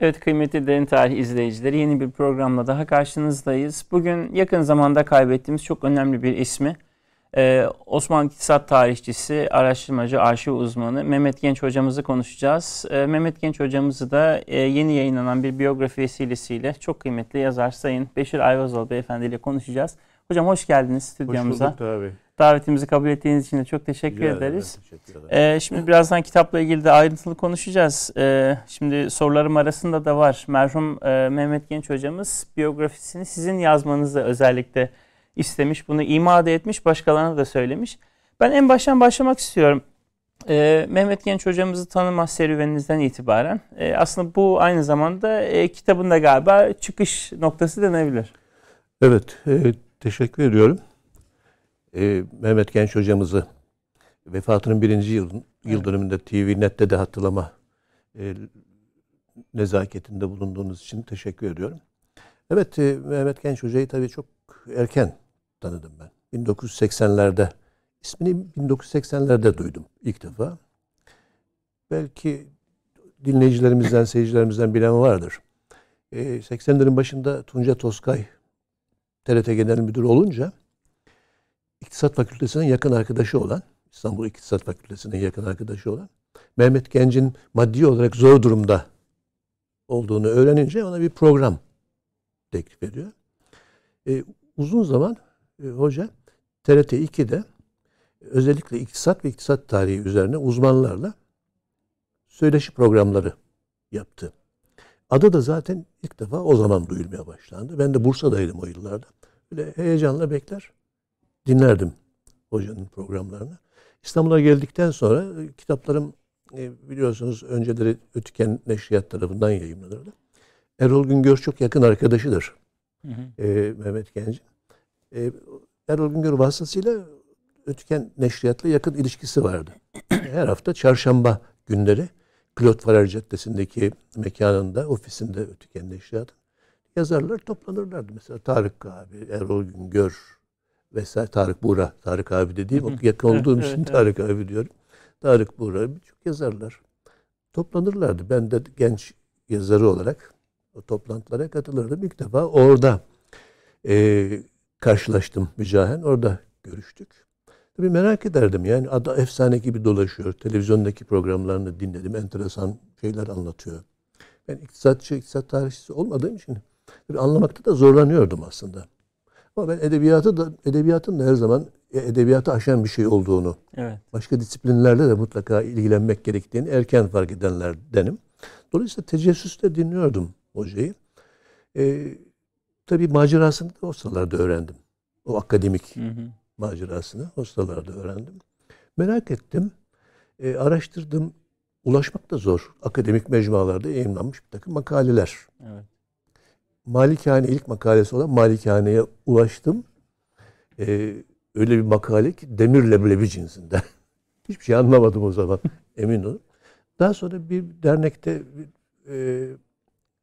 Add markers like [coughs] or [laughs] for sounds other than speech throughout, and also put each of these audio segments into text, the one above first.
Evet kıymetli Derin Tarih izleyicileri yeni bir programla daha karşınızdayız. Bugün yakın zamanda kaybettiğimiz çok önemli bir ismi ee, Osmanlı İktisat Tarihçisi, araştırmacı, arşiv uzmanı Mehmet Genç hocamızı konuşacağız. Ee, Mehmet Genç hocamızı da e, yeni yayınlanan bir biyografi vesilesiyle çok kıymetli yazar Sayın Beşir Ayvazol Beyefendi ile konuşacağız. Hocam hoş geldiniz stüdyomuza. Hoş bulduk abi. Davetimizi kabul ettiğiniz için de çok teşekkür Rica ederiz. ederim, teşekkür ederim. Ee, şimdi birazdan kitapla ilgili de ayrıntılı konuşacağız. Ee, şimdi sorularım arasında da var. Merhum e, Mehmet Genç hocamız biyografisini sizin yazmanızı özellikle istemiş. Bunu ima da etmiş, başkalarına da söylemiş. Ben en baştan başlamak istiyorum. Ee, Mehmet Genç hocamızı tanıma serüveninizden itibaren e, aslında bu aynı zamanda e, kitabında galiba çıkış noktası denebilir. Evet, e, teşekkür ediyorum. E, Mehmet Genç hocamızı vefatının birinci yıl, yıl dönümünde TV Net'te de hatırlama e, nezaketinde bulunduğunuz için teşekkür ediyorum. Evet, e, Mehmet Genç hocayı tabii çok erken tanıdım ben. 1980'lerde, ismini 1980'lerde duydum ilk defa. Belki dinleyicilerimizden, seyircilerimizden bilen vardır. E, 80'lerin başında Tunca Toskay TRT Genel Müdürü olunca İktisat Fakültesi'nin yakın arkadaşı olan, İstanbul İktisat Fakültesi'nin yakın arkadaşı olan Mehmet Genc'in maddi olarak zor durumda olduğunu öğrenince ona bir program teklif ediyor. E, uzun zaman e, hoca TRT 2'de özellikle iktisat ve iktisat tarihi üzerine uzmanlarla söyleşi programları yaptı. Adı da zaten ilk defa o zaman duyulmaya başlandı. Ben de Bursa'daydım o yıllarda. Böyle heyecanla bekler, dinlerdim hocanın programlarını. İstanbul'a geldikten sonra e, kitaplarım e, biliyorsunuz önceleri Ötüken Neşriyat tarafından yayınlanırdı. Erol Güngör çok yakın arkadaşıdır. Hı hı. E, Mehmet Genç'in. E, Erol Güngör vasıtasıyla Ötüken Neşriyat'la yakın ilişkisi vardı. Her hafta çarşamba günleri Claude Farrer Caddesi'ndeki mekanında, ofisinde Ötüken Neşriyat'ın yazarlar toplanırlardı. Mesela Tarık abi, Erol Güngör vesaire Tarık Buğra. Tarık abi dediğim o yakın olduğum için Tarık abi diyorum. Tarık Buğra birçok yazarlar toplanırlardı. Ben de genç yazarı olarak o toplantılara katılırdım. İlk defa orada e, karşılaştım Mücahen. Orada görüştük. Tabii merak ederdim. Yani ada efsane gibi dolaşıyor. Televizyondaki programlarını dinledim. Enteresan şeyler anlatıyor. Ben iktisatçı, iktisat tarihçisi olmadığım için tabii anlamakta da zorlanıyordum aslında. Ama ben edebiyatı da edebiyatın da her zaman edebiyatı aşan bir şey olduğunu, evet. başka disiplinlerle de mutlaka ilgilenmek gerektiğini erken fark edenlerdenim. Dolayısıyla tecessüsle dinliyordum hocayı. Ee, tabii macerasını da o sıralarda öğrendim. O akademik hı hı. Macerasını o sıralarda öğrendim. Merak ettim, e, araştırdım. Ulaşmak da zor. Akademik mecmualarda yayınlanmış bir takım makaleler. Evet. Malikane ilk makalesi olan Malikane'ye ulaştım. Ee, öyle bir makale ki demir leblebi cinsinden. [laughs] Hiçbir şey anlamadım o zaman [laughs] emin olun. Daha sonra bir dernekte bir, e,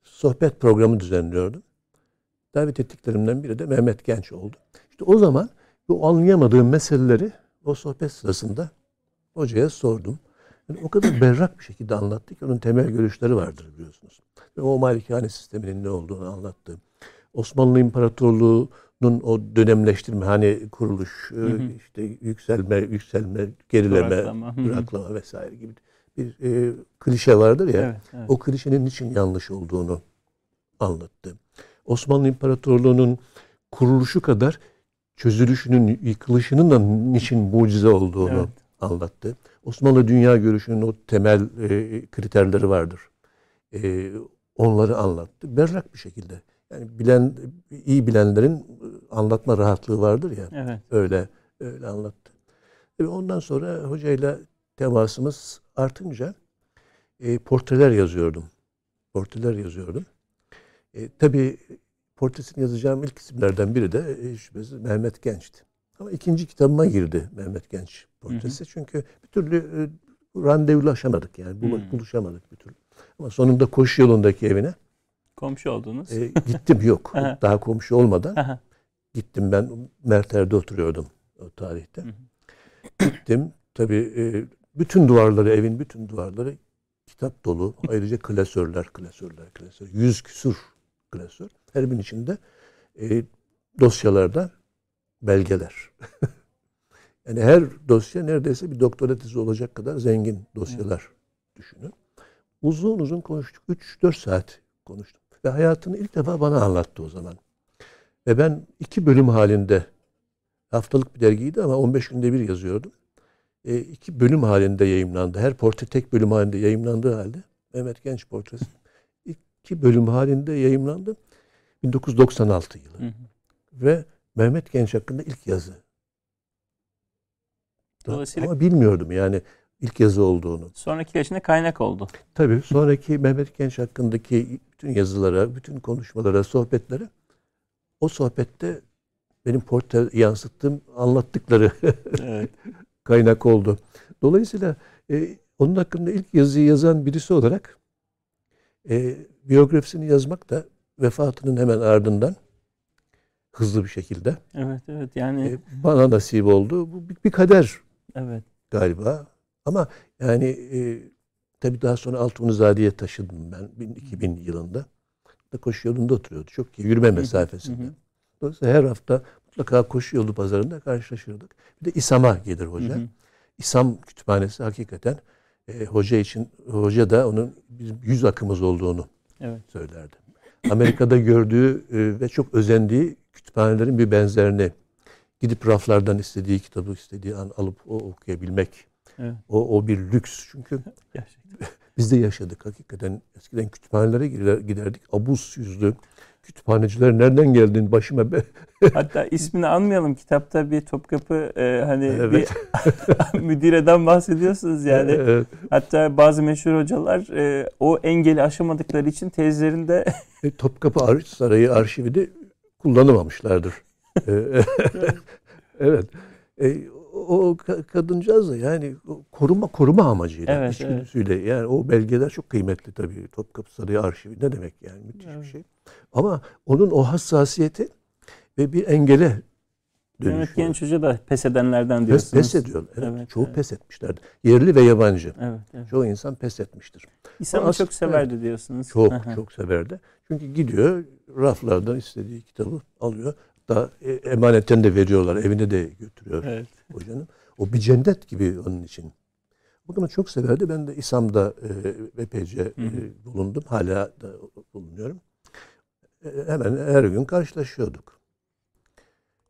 sohbet programı düzenliyordum. Davet ettiklerimden biri de Mehmet Genç oldu. İşte o zaman bu anlayamadığım meseleleri o sohbet sırasında hocaya sordum. Yani o kadar berrak bir şekilde anlattı ki onun temel görüşleri vardır biliyorsunuz. Ve o malikane sisteminin ne olduğunu anlattı. Osmanlı İmparatorluğu'nun o dönemleştirme hani kuruluş, hı hı. işte yükselme, yükselme, gerileme, duraklama, duraklama vesaire gibi bir e, klişe vardır ya. Evet, evet. O klişenin niçin yanlış olduğunu anlattı. Osmanlı İmparatorluğu'nun kuruluşu kadar çözülüşünün, yıkılışının da niçin mucize olduğunu evet. anlattı. Osmanlı dünya görüşünün o temel e, kriterleri vardır. E, onları anlattı. Berrak bir şekilde. Yani bilen iyi bilenlerin anlatma rahatlığı vardır ya. Evet. Öyle öyle anlattı. Ve ondan sonra hocayla temasımız artınca e, portreler yazıyordum. Portreler yazıyordum. E, tabii portresini yazacağım ilk isimlerden biri de e, şüphesiz Mehmet Genç'ti. Ama ikinci kitabıma girdi Mehmet Genç portresi. Hı hı. Çünkü bir türlü e, randevulaşamadık yani. Bul, buluşamadık bir türlü. Ama sonunda koşu yolundaki evine Komşu oldunuz. E, gittim yok. [laughs] Daha komşu olmadan. gittim ben Merter'de oturuyordum o tarihte. Gittim. Tabii e, bütün duvarları, evin bütün duvarları kitap dolu. Ayrıca klasörler, klasörler, klasör. Yüz küsur klasör. Her birinin içinde e, dosyalarda belgeler. [laughs] yani her dosya neredeyse bir doktora tezi olacak kadar zengin dosyalar evet. düşünün. Uzun uzun konuştuk. 3-4 saat konuştum. Ve hayatını ilk defa bana anlattı o zaman. Ve ben iki bölüm halinde haftalık bir dergiydi ama 15 günde bir yazıyordum. E, iki bölüm halinde yayımlandı. Her portre tek bölüm halinde yayımlandığı halde Mehmet Genç portresi iki bölüm halinde yayımlandı. 1996 yılı. Hı hı. Ve Mehmet Genç hakkında ilk yazı. Dolayısıyla... Ama bilmiyordum yani ilk yazı olduğunu. Sonraki yaşında kaynak oldu. Tabii sonraki Mehmet Genç hakkındaki bütün yazılara, bütün konuşmalara, sohbetlere o sohbette benim portre yansıttığım anlattıkları evet. [laughs] kaynak oldu. Dolayısıyla e, onun hakkında ilk yazıyı yazan birisi olarak e, biyografisini yazmak da vefatının hemen ardından hızlı bir şekilde. Evet evet yani e, bana nasip oldu. Bu bir, bir kader. Evet. Galiba. Ama yani e, tabii daha sonra Altunizade'ye taşındım ben 2000 yılında. Koşu yolunda oturuyordu. Çok yürüme mesafesinde. Dolayısıyla her hafta mutlaka koşu yolu pazarında karşılaşırdık. Bir de İSAM'a gelir hoca. Hı hı. İSAM kütüphanesi hakikaten e, hoca için hoca da onun bizim yüz akımız olduğunu evet. söylerdi. Amerika'da gördüğü e, ve çok özendiği kütüphanelerin bir benzerini gidip raflardan istediği kitabı istediği an alıp o okuyabilmek. Evet. O, o bir lüks çünkü [laughs] biz de yaşadık hakikaten. Eskiden kütüphanelere giderdik. Abuz yüzlü kütüphaneciler nereden geldin başıma be. [laughs] Hatta ismini anmayalım kitapta bir Topkapı e, hani evet. [laughs] bir müdireden bahsediyorsunuz yani. Evet. Hatta bazı meşhur hocalar e, o engeli aşamadıkları için tezlerinde [laughs] e, Topkapı Ar Sarayı arşivini kullanamamışlardır. E, evet. E, o kadıncağız da yani koruma koruma amacıyla evet, içgüdüsüyle evet. yani o belgeler çok kıymetli tabii Topkapı Sarayı arşivi ne demek yani müthiş evet. bir şey. Ama onun o hassasiyeti ve bir engele dönüşüyor. Mehmet Genç Hoca da pes edenlerden diyorsunuz. Pes, pes ediyor. Evet, evet, çoğu evet. pes etmişlerdi. Yerli ve yabancı. Evet, evet. Çoğu insan pes etmiştir. İslam'ı çok severdi evet, diyorsunuz. Çok çok severdi. Çünkü gidiyor raflardan istediği kitabı alıyor. Da e, emanetten de veriyorlar. Evine de götürüyor evet. hocanın. O bir cennet gibi onun için. Bakın çok severdi. Ben de İSAM'da e, epeyce e, bulundum. Hala da bulunuyorum. E, hemen her gün karşılaşıyorduk.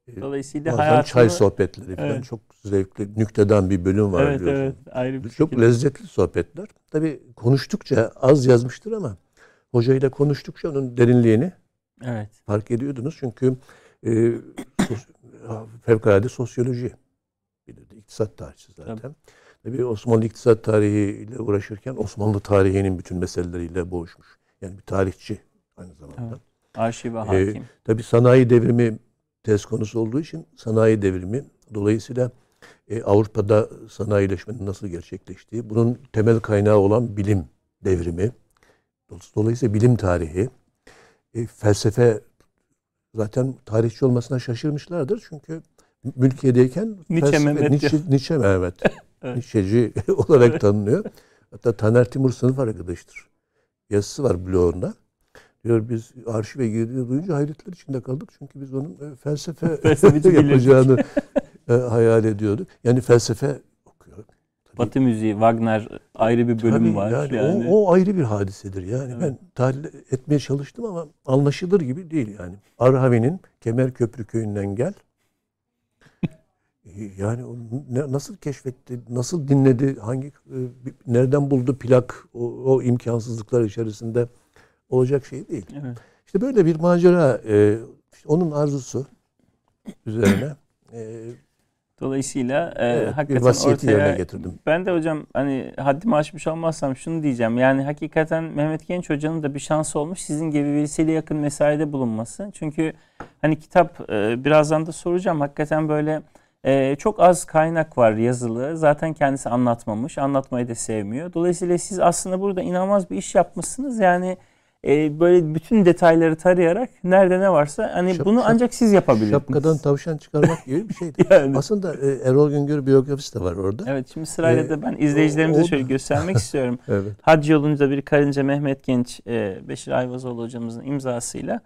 E, Dolayısıyla Bazen hayatını... çay sohbetleri falan evet. çok zevkli, nükteden bir bölüm var evet, diyorsun. Evet, ayrı bir Çok şekilde. lezzetli sohbetler. Tabii konuştukça az yazmıştır ama hocayla konuştukça onun derinliğini evet. fark ediyordunuz. Çünkü e, fevkalade sosyoloji bilirdi. İktisat tarihçisi zaten. Tabii. Tabii Osmanlı iktisat tarihiyle uğraşırken Osmanlı tarihinin bütün meseleleriyle boğuşmuş. Yani bir tarihçi aynı zamanda. Evet. Arşive hakim. Ee, tabii sanayi devrimi tez konusu olduğu için sanayi devrimi dolayısıyla e, Avrupa'da sanayileşmenin nasıl gerçekleştiği, bunun temel kaynağı olan bilim devrimi, dolayısıyla bilim tarihi, e, felsefe zaten tarihçi olmasına şaşırmışlardır çünkü mülkiyedeyken Nietzsche felsefe, Mehmet. Nietzsche, Nietzsche Mehmet. [laughs] evet. Nietzscheci [laughs] olarak evet. tanınıyor. Hatta Taner Timur sınıf arkadaştır. Yazısı var blogunda. Diyor biz arşive girdiğini duyunca hayretler içinde kaldık. Çünkü biz onun e, felsefe [laughs] [laughs] yapacağını [laughs] e, hayal ediyorduk. Yani felsefe okuyor. Tabii. Batı müziği, Wagner ayrı bir bölüm Tabii var. Yani, yani. O, o ayrı bir hadisedir. Yani evet. ben tahlil etmeye çalıştım ama anlaşılır gibi değil yani. Arhavi'nin Kemerköprü köyünden gel. yani ne, nasıl keşfetti, nasıl dinledi, hangi e, nereden buldu plak o, o imkansızlıklar içerisinde olacak şey değil. Evet. İşte böyle bir macera e, işte onun arzusu üzerine e, Dolayısıyla e, evet, hakikaten ortaya getirdim. Ben de hocam hani haddimi aşmış olmazsam şunu diyeceğim. Yani hakikaten Mehmet Genç hocanın da bir şansı olmuş sizin gibi birisiyle yakın mesaide bulunması. Çünkü hani kitap e, birazdan da soracağım. Hakikaten böyle e, çok az kaynak var yazılı. Zaten kendisi anlatmamış. Anlatmayı da sevmiyor. Dolayısıyla siz aslında burada inanılmaz bir iş yapmışsınız. Yani e, böyle bütün detayları tarayarak nerede ne varsa hani Şap- bunu şap- ancak siz yapabilirsiniz. Şapkadan tavşan çıkarmak gibi bir şeydi. [laughs] Yani. Aslında e, Erol Güngör biyografisi de var orada. Evet şimdi sırayla Ee, da ben izleyicilerimize o- o- şöyle göstermek [laughs] istiyorum. Evet. Hac yolunda bir karınca Mehmet Genç, e, Beşir Ayvazoğlu hocamızın imzasıyla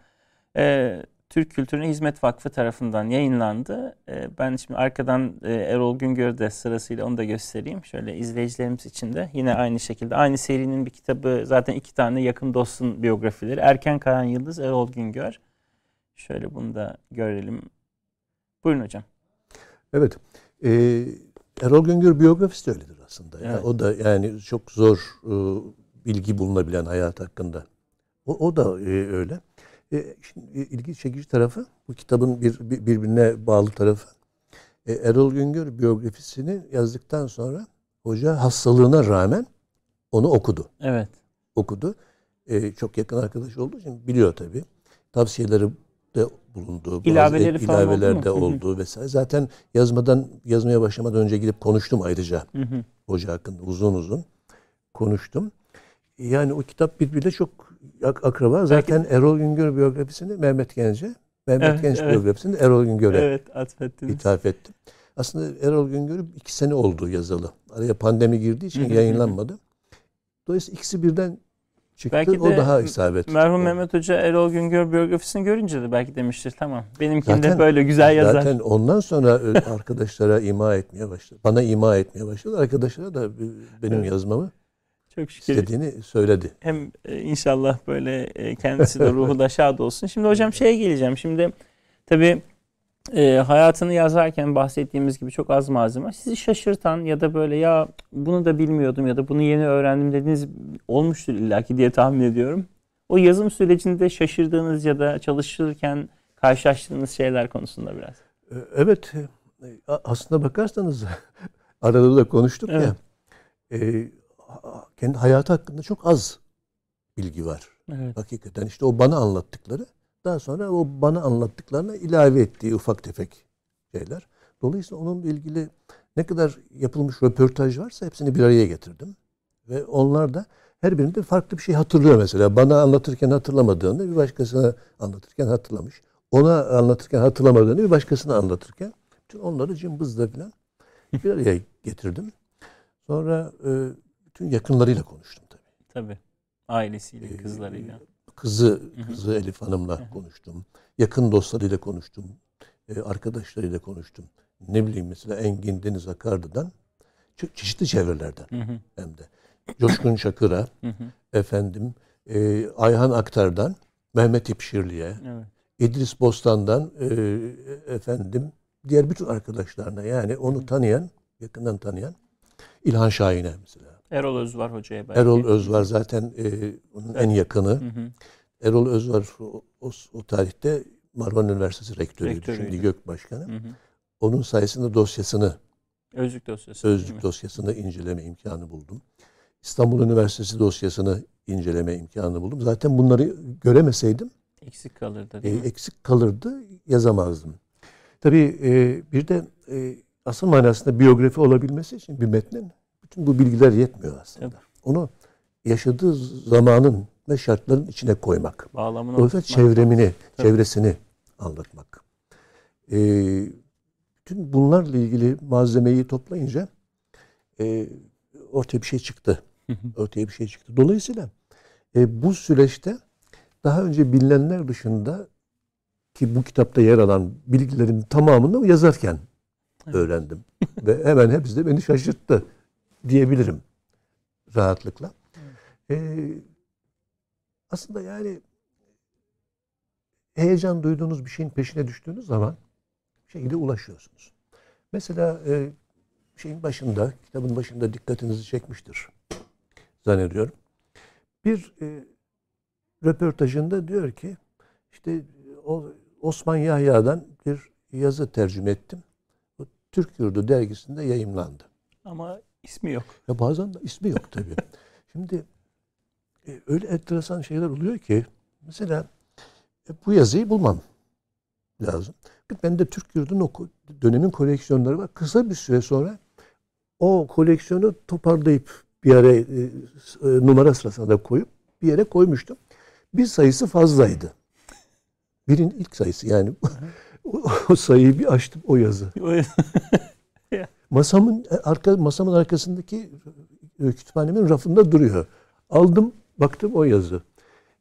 e, Türk Kültürüne Hizmet Vakfı tarafından yayınlandı. E, ben şimdi arkadan e, Erol Güngör'ü de sırasıyla onu da göstereyim. Şöyle izleyicilerimiz için de yine aynı şekilde. Aynı serinin bir kitabı zaten iki tane yakın dostun biyografileri. Erken Karan Yıldız, Erol Güngör. Şöyle bunu da görelim. Buyurun hocam. Evet. Ee, Erol Güngör biyografisi de öyledir aslında. Ya Evet. o da yani çok zor e, bilgi bulunabilen hayat hakkında. O, o da e, öyle. E, şimdi e, ilgi çekici tarafı bu kitabın bir, bir- birbirine bağlı tarafı. E, Erol Güngör biyografisini yazdıktan sonra hoca hastalığına rağmen onu okudu. Evet. Okudu. E, çok yakın arkadaş olduğu için biliyor tabii. Tavsiyeleri de bulundu. bazı İlaveleri oldu ilaveler de Hı hı. oldu vesaire. Zaten yazmadan yazmaya başlamadan önce gidip konuştum ayrıca Hı hı. hoca hakkında uzun uzun konuştum. Yani o kitap birbiriyle çok ak- akraba. Zaten Erol Güngör biyografisini Mehmet Gence, Mehmet Evet, Genç evet. biyografisini Erol Güngör'e Evet atfettiniz. ithaf ettim. Aslında Erol Güngör'ü iki sene oldu yazalı. Araya pandemi girdiği için yayınlanmadı. Dolayısıyla ikisi birden çıktı. Belki o daha isabet. Merhum. Mehmet Hoca Erol Güngör biyografisini görünce de belki demiştir tamam. Benimkini de Zaten- böyle güzel yazar. Zaten ondan sonra [laughs] arkadaşlara ima etmeye başladı. Bana ima etmeye başladı. Arkadaşlara da benim Evet. yazmamı Çok şükür. istediğini söyledi. Hem e, inşallah böyle e, kendisi de ruhu da [laughs] şad olsun. Şimdi hocam şeye geleceğim. Şimdi tabii e, hayatını yazarken bahsettiğimiz gibi çok az malzeme. Sizi şaşırtan ya da böyle ya bunu da bilmiyordum ya da bunu yeni öğrendim dediğiniz olmuştur illaki diye tahmin ediyorum. O yazım sürecinde şaşırdığınız ya da çalışırken karşılaştığınız şeyler konusunda biraz. Evet. Aslında bakarsanız [laughs] arada da konuştuk Evet. ya. e, kendi hayatı hakkında çok az bilgi var. Evet. Hakikaten işte o bana anlattıkları daha sonra o bana anlattıklarına ilave ettiği ufak tefek şeyler. Dolayısıyla onunla ilgili ne kadar yapılmış röportaj varsa hepsini bir araya getirdim. Ve onlar da her birinde farklı bir şey hatırlıyor mesela. Bana anlatırken hatırlamadığını bir başkasına anlatırken hatırlamış. Ona anlatırken hatırlamadığını bir başkasına anlatırken bütün onları cımbızla falan bir araya getirdim. Sonra e, bütün yakınlarıyla konuştum tabii. Tabii. Ailesiyle, Ee, kızlarıyla. Kızı, kızı Elif Hanım'la konuştum. Yakın dostlarıyla konuştum. E, arkadaşlarıyla konuştum. Ne bileyim mesela Engin Deniz Akardı'dan çok çeşitli çevrelerden hem de. Coşkun hı. efendim e, Ayhan Aktar'dan, Mehmet İpşirli'ye, Evet. İdris Bostan'dan e, efendim diğer bütün arkadaşlarına yani onu tanıyan, yakından tanıyan İlhan Şahin'e mesela. Erol Özvar hocaya belki. Erol Özvar zaten e, onun en yakını. Hı hı. Erol Özvar o, o, o tarihte Marmara Üniversitesi rektörüydü. Rektörüydü. Şimdi GÖK Başkanı. Hı hı. Onun sayesinde dosyasını, Özlük dosyası. özlük dosyasını inceleme imkanı buldum. İstanbul Üniversitesi dosyasını inceleme imkanı buldum. Zaten bunları göremeseydim Eksik kalırdı e, değil mi? eksik kalırdı, yazamazdım. Tabii e, bir de e, asıl manasında biyografi olabilmesi için bir metnin bütün bu bilgiler yetmiyor aslında. Tabii. Onu yaşadığı zamanın ve şartların içine koymak. Bağlamını Dolayısıyla çevremini, Tabii. çevresini anlatmak. Ee, bütün bunlarla ilgili malzemeyi toplayınca e, ortaya bir şey çıktı. Ortaya bir şey çıktı. Dolayısıyla e, bu süreçte daha önce bilinenler dışında ki bu kitapta yer alan bilgilerin tamamını yazarken Evet. öğrendim. Ve hemen hepsi de beni şaşırttı [laughs] diyebilirim rahatlıkla. Ee, aslında yani heyecan duyduğunuz bir şeyin peşine düştüğünüz zaman bir şekilde ulaşıyorsunuz. Mesela e, şeyin başında, kitabın başında dikkatinizi çekmiştir zannediyorum. Bir e, röportajında diyor ki işte o Osman Yahya'dan bir yazı tercüme ettim. Türk Yurdu dergisinde yayımlandı. Ama ismi yok. Ya bazen de ismi yok tabii. [laughs] Şimdi e, öyle enteresan şeyler oluyor ki mesela e, bu yazıyı bulmam lazım. Ben de Türk Yurdu'nun o dönemin koleksiyonları var. Kısa bir süre sonra o koleksiyonu toparlayıp bir yere e, e, numara sırasına da koyup bir yere koymuştum. Bir sayısı fazlaydı. Birin ilk sayısı yani. [laughs] o, o sayıyı bir açtım o yazı. [laughs] Masamın e, arka masamın arkasındaki e, kütüphanemin rafında duruyor. Aldım, baktım o yazı.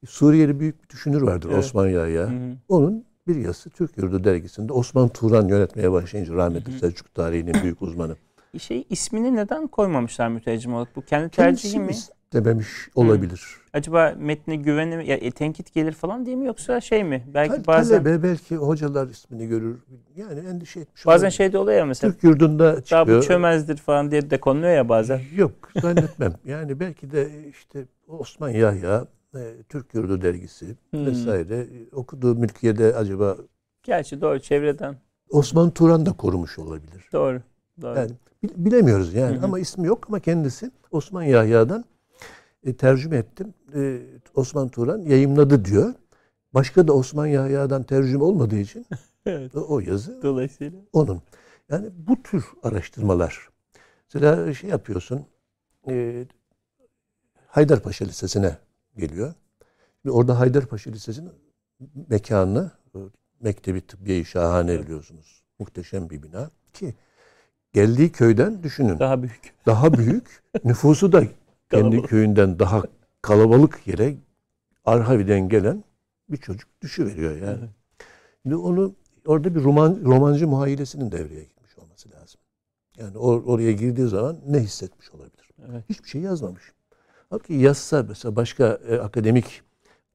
Suriyeli büyük bir düşünür vardır Evet. Osman Yahya. Hı hı. Onun bir yazısı Türk Yurdu dergisinde Osman Turan yönetmeye başlayınca rahmetli Hı hı. Selçuk tarihinin büyük uzmanı. şey ismini neden koymamışlar mütercim olarak? Bu kendi tercihi Kendisi mi? İstememiş olabilir. Acaba metne güveni ya, e, tenkit gelir falan diye mi yoksa şey mi? Belki Tal- bazen Talebe belki hocalar ismini görür. Yani endişe etmiş bazen olabilir. şey de oluyor ya mesela Türk yurdunda daha bu çıkıyor. çömezdir falan diye de konuluyor ya bazen. Yok zannetmem. [laughs] yani belki de işte Osman Yahya, e, Türk Yurdu dergisi Hmm. vesaire e, okuduğu mülkiyede acaba Gerçi doğru çevreden. Osman Turan da korumuş olabilir. Doğru. Doğru. Yani bil- bilemiyoruz yani Hı hı. ama ismi yok ama kendisi Osman Yahya'dan e, tercüme ettim. E, Osman Turan yayımladı diyor. Başka da Osman Yahya'dan tercüme olmadığı için [laughs] Evet. o, o yazı Dolayısıyla. onun. Yani bu tür araştırmalar. Mesela şey yapıyorsun. E, Haydarpaşa Lisesi'ne geliyor. Şimdi orada Haydarpaşa Lisesi'nin mekanını Mektebi Tıbbiye-i Şahane Evet. biliyorsunuz. Muhteşem bir bina. Ki geldiği köyden düşünün. Daha büyük. Daha büyük. [laughs] nüfusu da kendi köyünden daha kalabalık yere Arhavi'den gelen bir çocuk düşüveriyor yani. Evet. Şimdi onu orada bir roman, romancı muhayyilesinin devreye girmiş olması lazım. Yani or- oraya girdiği zaman ne hissetmiş olabilir? Evet. Hiçbir şey yazmamış. Halbuki yazsa mesela başka e, akademik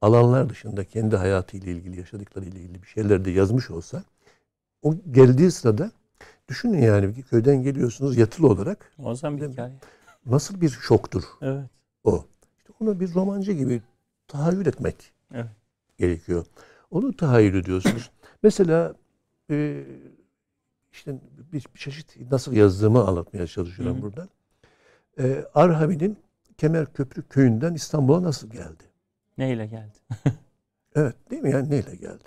alanlar dışında kendi hayatıyla ilgili, yaşadıkları ile ilgili bir şeyler de yazmış olsa o geldiği sırada düşünün yani köyden geliyorsunuz yatılı olarak Muazzam bir hikaye. Nasıl bir şoktur Evet. o. İşte onu bir romancı gibi tahayyül etmek Evet. gerekiyor. Onu tahayyül ediyorsunuz. [clears throat] Mesela e, işte bir, bir çeşit nasıl yazdığımı anlatmaya çalışıyorum Hı hı. burada. E, Arhavi'nin Kemerköprü köyünden İstanbul'a nasıl geldi? Neyle geldi? Evet değil mi? Yani neyle geldi?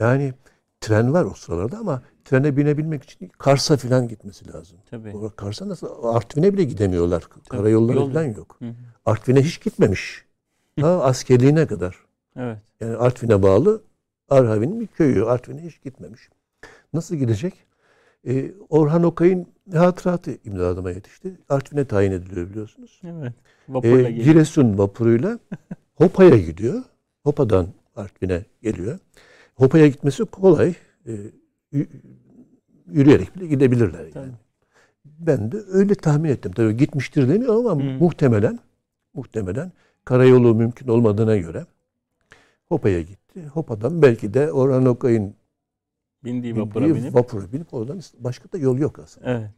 Yani tren var o sıralarda ama trene binebilmek için Kars'a falan gitmesi lazım. Tabii. Kars'a nasıl? Artvin'e bile gidemiyorlar. Karayolları yol falan yok. Hı hı. Artvin'e hiç gitmemiş. [laughs] Ta askerliğine kadar. Evet. Yani Artvin'e bağlı Arhavi'nin bir köyü. Artvin'e hiç gitmemiş. Nasıl gidecek? Ee, Orhan Okay'ın hatıratı imdadıma yetişti. Artvin'e tayin ediliyor biliyorsunuz. Evet. Ee, Vapurla geliyor. Giresun [laughs] vapuruyla Hopa'ya gidiyor. Hopa'dan Artvin'e geliyor. Hopa'ya gitmesi kolay. Ee, yürüyerek bile gidebilirler yani. Tabii. Ben de öyle tahmin ettim. Tabii gitmiştir demiyorum ama Hı. muhtemelen muhtemelen karayolu mümkün olmadığına göre Hopa'ya gitti. Hopa'dan belki de Orhan Okay'ın Bindiği vapura bindiği binip. vapura binip oradan başka da yol yok aslında. Evet.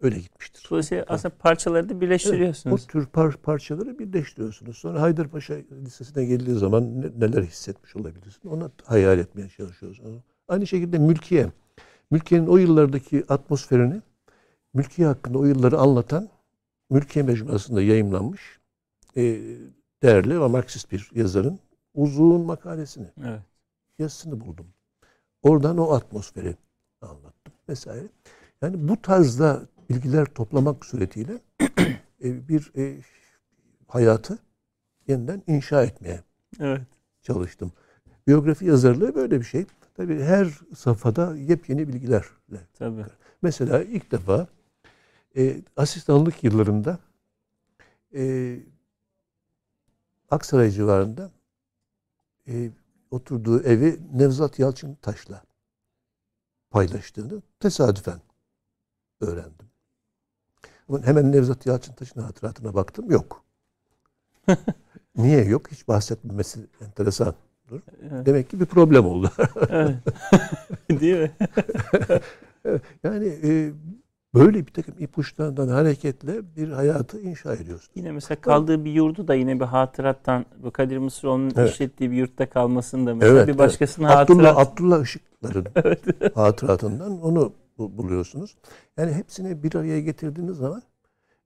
Öyle gitmiştir. Dolayısıyla aslında parçaları da Evet, birleştiriyorsunuz. o tür par- parçaları birleştiriyorsunuz. Sonra Haydarpaşa Lisesi'ne geldiği zaman ne- neler hissetmiş olabilirsin? Onu hayal etmeye çalışıyorsun. Aynı şekilde Mülkiye. Mülkiye'nin o yıllardaki atmosferini, Mülkiye hakkında o yılları anlatan Mülkiye Mecmuası'nda yayımlanmış e, değerli ve Marksist bir yazarın uzun makalesini, Evet. yazısını buldum. Oradan o atmosferi anlattım vesaire. Yani bu tarzda bilgiler toplamak suretiyle [clears throat] e, bir e, hayatı yeniden inşa etmeye Evet. çalıştım. Biyografi yazarlığı böyle bir şey. Tabii her safhada yepyeni bilgilerle. Tabii. Mesela ilk defa e, asistanlık yıllarında e, Aksaray civarında e, oturduğu evi Nevzat Yalçın Taş'la paylaştığını tesadüfen öğrendim. Ama hemen Nevzat Yalçın Taş'ın hatıratına baktım. Yok. [laughs] Niye yok? Hiç bahsetmemesi enteresan. Evet. Demek ki bir problem oldu. evet. [laughs] Değil mi? [laughs] yani e, böyle bir takım ipuçlarından hareketle bir hayatı inşa ediyorsun. Yine mesela kaldığı bir yurdu da yine bir hatırattan bu Kadir Mısıroğlu'nun Evet. işlettiği bir yurtta kalmasını da mesela Evet, bir evet. başkasının Abdullah, hatırat. Abdullah Işıklar'ın [laughs] hatıratından onu bu- buluyorsunuz. Yani hepsini bir araya getirdiğiniz zaman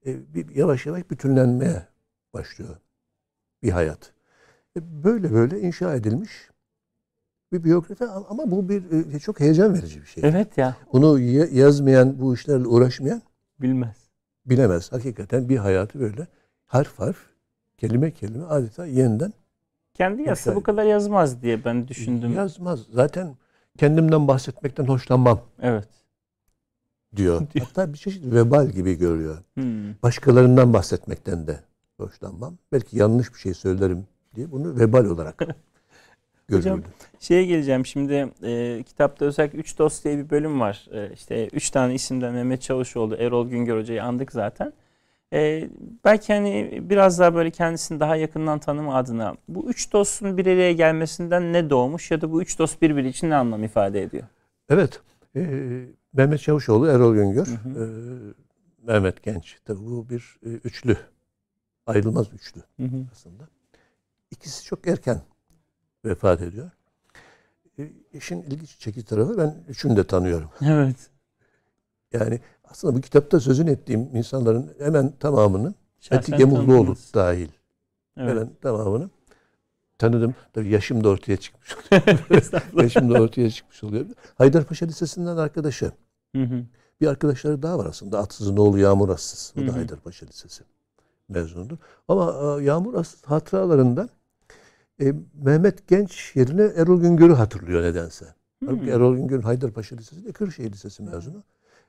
e, bir yavaş yavaş bütünlenmeye başlıyor bir hayat. Böyle böyle inşa edilmiş bir biyografi ama bu bir e, çok heyecan verici bir şey. Evet ya Bunu ya- yazmayan, bu işlerle uğraşmayan bilmez. bilemez. Hakikaten bir hayatı böyle harf harf, kelime kelime adeta yeniden Kendi yazsa bu kadar yazmaz diye ben düşündüm. Yazmaz. Zaten kendimden bahsetmekten hoşlanmam Evet. [laughs] diyor. Hatta bir çeşit vebal gibi görüyor. Hmm. Başkalarından bahsetmekten de hoşlanmam. Belki yanlış bir şey söylerim diye bunu vebal olarak [laughs] görüyordu. Şeye geleceğim şimdi e, kitapta özellikle Üç Dost diye bir bölüm var. E, işte üç tane isimden Mehmet Çavuşoğlu, Erol Güngör Hoca'yı andık zaten. E, belki hani biraz daha böyle kendisini daha yakından tanıma adına bu üç dostun bir araya gelmesinden ne doğmuş ya da bu üç dost birbiri için ne anlam ifade ediyor? Evet. E, Mehmet Çavuşoğlu, Erol Güngör, Hı hı. e, Mehmet Genç. Tabii bu bir e, üçlü. Ayrılmaz üçlü Hı hı. aslında. İkisi çok erken vefat ediyor. E, işin ilginç çekici tarafı ben üçünü de tanıyorum. Evet. Yani aslında bu kitapta sözünü ettiğim insanların hemen tamamını Gemuhluoğlu tanıdınız. dahil Evet. hemen tamamını tanıdım. Tabii yaşım da ortaya çıkmış. [laughs] Estağfurullah. yaşım da ortaya çıkmış oluyor. Haydarpaşa Lisesi'nden arkadaşı. Hı hı. Bir arkadaşları daha var aslında. Atsız'ın oğlu Yağmur Assız. O da hı. Haydarpaşa Lisesi mezunudur. Ama e, Yağmur Assız hatıralarında e, Mehmet Genç yerine Erol Güngör'ü hatırlıyor nedense. Halbuki Hmm. Erol Güngör Haydarpaşa Lisesi de Kırşehir Lisesi mezunu.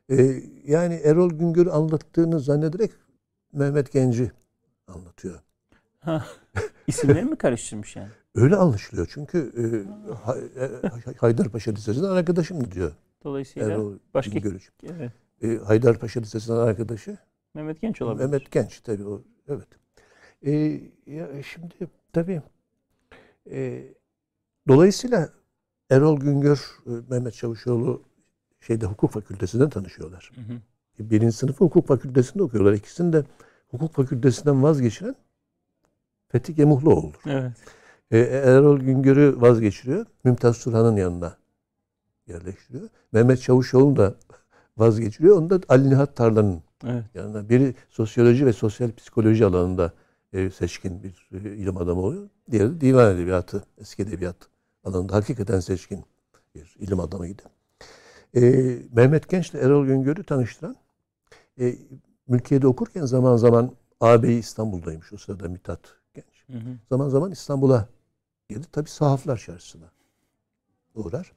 E, yani Erol Güngör'ü anlattığını zannederek Mehmet Genç'i anlatıyor. Ha, İsimleri mi karıştırmış yani? [laughs] Öyle anlaşılıyor çünkü e, Ha- e, Haydarpaşa Lisesi'nden arkadaşım diyor Dolayısıyla Erol başka Güngör için. evet, E, Haydarpaşa Lisesi'nden arkadaşı Mehmet Genç olabilir. Mehmet Genç tabii o. Evet. E, ya şimdi tabii e, dolayısıyla Erol Güngör, e, Mehmet Çavuşoğlu şeyde hukuk fakültesinden tanışıyorlar. Hı hı. Birinci sınıfı hukuk fakültesinde okuyorlar. İkisini de hukuk fakültesinden vazgeçiren Fethi Gemuhluoğlu'dur. Evet. E, Erol Güngör'ü vazgeçiriyor. Mümtaz Turhan'ın yanına yerleştiriyor. Mehmet Çavuşoğlu'nu da vazgeçiriyor. Onu da Ali Nihat Tarlan'ın Evet. yanına. Biri sosyoloji ve sosyal psikoloji alanında e, seçkin bir e, ilim adamı oluyor. Diğeri de divan edebiyatı, eski edebiyat alanında hakikaten seçkin bir ilim adamıydı. E, Mehmet Genç ile Erol Güngör'ü tanıştıran e, mülkiyede okurken zaman zaman ağabeyi İstanbul'daymış. O sırada Mithat Genç. Hı hı. Zaman zaman İstanbul'a geldi. Tabii sahaflar çarşısına uğrar.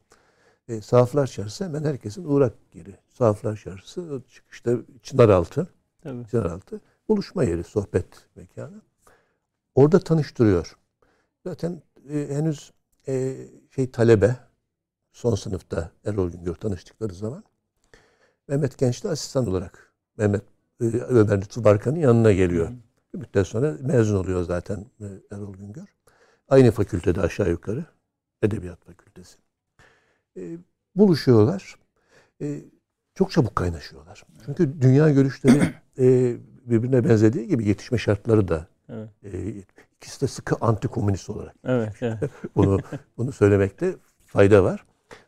E, sahaflar çarşısı hemen herkesin uğrak yeri. Sahaflar çarşısı çıkışta Çınaraltı. Tabii. Çınaraltı. Buluşma yeri, sohbet mekanı. Orada tanıştırıyor. Zaten e, henüz e, şey talebe son sınıfta Erol Güngör tanıştıkları zaman Mehmet Genç de asistan olarak Mehmet e, Ömer Lütfü Barkan'ın yanına geliyor. Bir müddet sonra mezun oluyor zaten e, Erol Güngör. Aynı fakültede aşağı yukarı. Edebiyat Fakültesi. E, buluşuyorlar. E, çok çabuk kaynaşıyorlar. Çünkü dünya görüşleri e, birbirine benzediği gibi yetişme şartları da Evet. e, ikisi de sıkı antikomünist olarak Evet. evet. [laughs] bunu bunu söylemekte fayda var.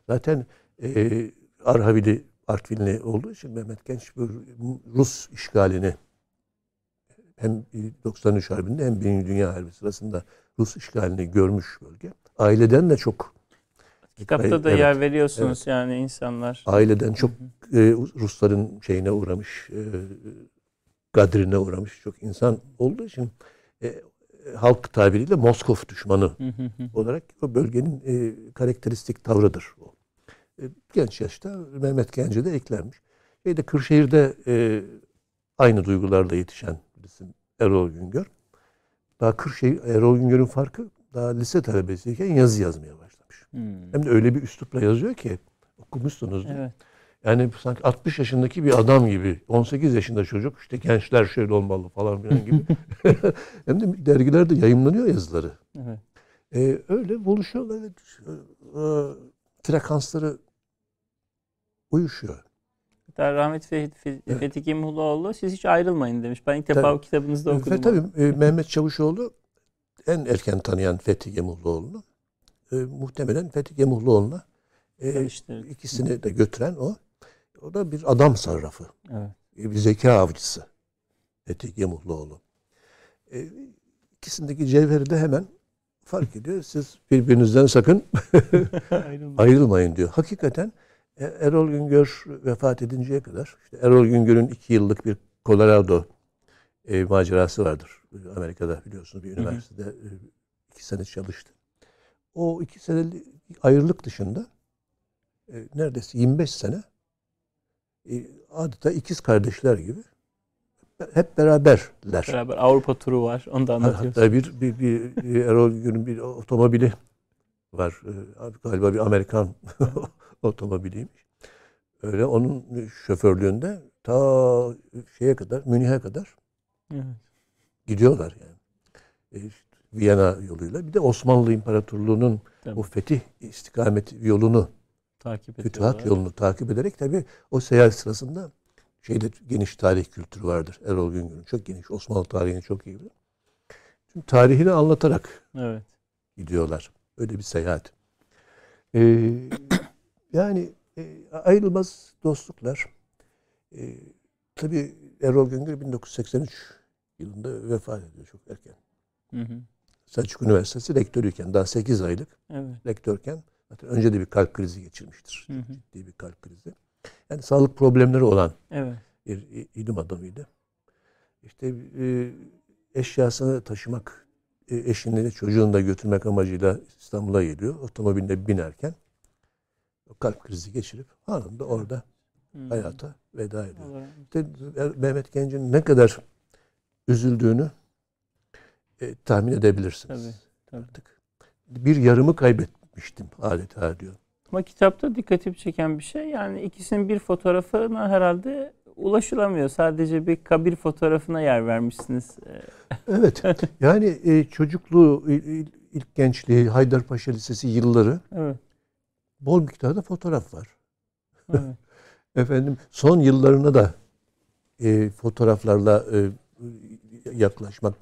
Zaten e, Arhavili Artvinli olduğu için Mehmet Genç bu Rus işgalini hem 93 Harbi'nde hem Birinci Dünya Harbi sırasında Rus işgalini görmüş bölge. Aileden de çok Kitapta da Evet. yer veriyorsunuz yani insanlar. aileden çok e, Rusların şeyine uğramış, e, gadrine uğramış çok insan olduğu için e, halk tabiriyle Moskov düşmanı olarak o bölgenin e, karakteristik tavrıdır o. E, genç yaşta Mehmet Genç'e de eklenmiş. Şeyde Kırşehir'de e, aynı duygularla yetişen birisi Erol Güngör. Daha Kırşehir, Erol Güngör'ün farkı daha lise talebesiyken yazı yazmaya başlamış. Hmm. Hem de öyle bir üslupla yazıyor ki okumuşsunuz. Evet. Yani sanki 60 yaşındaki bir adam gibi 18 yaşında çocuk işte gençler şöyle olmalı falan filan gibi. [laughs] [laughs] Hem de dergilerde yayınlanıyor yazıları. Evet. Ee, öyle buluşuyorlar ve e, frekansları uyuşuyor. Hatta rahmetli Fethi, Evet. Fethi Gemuhluoğlu siz hiç ayrılmayın demiş. Ben ilk defa Tabii. o kitabınızda Ee, okudum. Ve tabii e, Mehmet Çavuşoğlu en erken tanıyan Fethi Gemuhluoğlu'nu e, muhtemelen Fethi Gemuhluoğlu'na e, ikisini de götüren o. O da bir adam sarrafı. Evet. E, bir zeka avcısı. Fethi Gemuhluoğlu. E, ikisindeki cevheri de hemen fark ediyor. Siz birbirinizden sakın [laughs] Ayrılmayın. diyor. Hakikaten e, Erol Güngör vefat edinceye kadar işte Erol Güngör'ün iki yıllık bir Colorado e, macerası vardır. Amerika'da biliyorsunuz bir hı. üniversitede e, iki sene çalıştı. O iki senelik ayrılık dışında e, neredeyse 25 sene adeta ikiz kardeşler gibi hep beraberler. Beraber Avrupa turu var. Onu da anlatıyoruz. Hatta bir, bir, bir, Erol Gün'ün bir otomobili var. Ee, Galiba bir Amerikan [laughs] otomobiliymiş. Öyle onun şoförlüğünde ta şeye kadar, Münih'e kadar Evet. gidiyorlar yani. E, işte Viyana yoluyla. Bir de Osmanlı İmparatorluğu'nun Tabii. o fetih istikameti yolunu, Takip fütuhat yolunu takip ederek tabii o seyahat sırasında şeyde geniş tarih kültürü vardır. Erol Güngör'ün çok geniş. Osmanlı tarihini çok iyi bilir. Tüm tarihini anlatarak Evet. gidiyorlar. Öyle bir seyahat. Ee, [coughs] yani e, ayrılmaz dostluklar. Ee, tabii Erol Güngör 1983 yılında vefat ediyor çok erken. Hı hı. Selçuk Üniversitesi rektörüyken daha 8 aylık Evet. rektörken zaten önce de bir kalp krizi geçirmiştir. Hı hı. Ciddi bir kalp krizi. Yani sağlık problemleri olan Evet. bir ilim adamıydı. İşte e, eşyasını taşımak, e, eşini de çocuğunu da götürmek amacıyla İstanbul'a geliyor. Otomobilde binerken kalp krizi geçirip anında orada Hı. hayata veda ediyor. Rahmet İşte Mehmet Genc'in ne kadar üzüldüğünü e, tahmin edebilirsiniz. Tabii, tabii. Artık bir yarımı kaybetmiştim adeta diyor. Ama kitapta dikkatimi çeken bir şey yani ikisinin bir fotoğrafına herhalde ulaşılamıyor. Sadece bir kabir fotoğrafına yer vermişsiniz. [laughs] Evet. Yani e, çocukluğu, il- il- ilk gençliği, Haydarpaşa Lisesi yılları Evet. bol miktarda fotoğraf var. evet. [laughs] Efendim son yıllarına da e, fotoğraflarla e, yaklaşmak,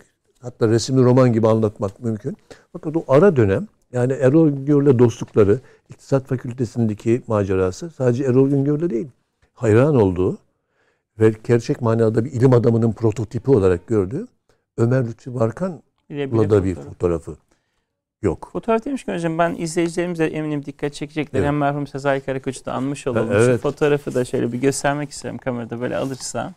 hatta resimli roman gibi anlatmak mümkün. Fakat o ara dönem yani Erol Güngör'le dostlukları, İktisat Fakültesindeki macerası sadece Erol Güngör'le değil, hayran olduğu ve gerçek manada bir ilim adamının prototipi olarak gördüğü Ömer Lütfi Barkan'la da bir fotoğraf. fotoğrafı yok. Fotoğraf demişken hocam ben izleyicilerimiz de eminim dikkat çekecekler. Evet. Hem merhum Sezai Karakoç'u da anmış olalım. Evet. Şu fotoğrafı da şöyle bir göstermek isterim kamerada böyle alırsa.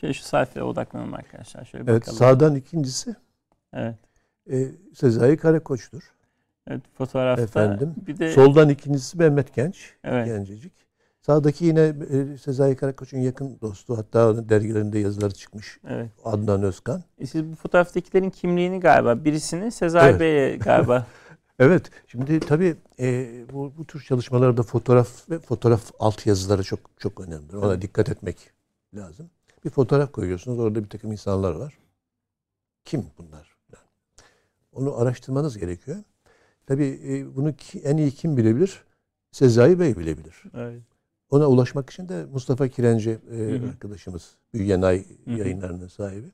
Şöyle şu sayfaya odaklanalım arkadaşlar. Şöyle Evet, bakalım. sağdan ikincisi Evet. E, Sezai Karakoç'tur. Evet fotoğrafta. Efendim, Bir de Soldan ikincisi Mehmet Genç, evet. gencecik. Sağdaki yine e, Sezai Karakoç'un yakın dostu. Hatta onun dergilerinde yazıları çıkmış. Evet. Adnan Özkan. E siz bu fotoğraftakilerin kimliğini galiba birisini Sezai Evet. Bey'e galiba. [laughs] Evet, şimdi tabii e, bu, bu tür çalışmalarda fotoğraf ve fotoğraf altyazıları çok çok önemli. Ona Evet. dikkat etmek lazım. Bir fotoğraf koyuyorsunuz, orada bir takım insanlar var. Kim bunlar? Onu araştırmanız gerekiyor. Tabii e, bunu ki- en iyi kim bilebilir? Sezai Bey bilebilir. evet. Ona ulaşmak için de Mustafa Kirenci e, Hı hı. arkadaşımız, Büyüyenay yayınlarının sahibi.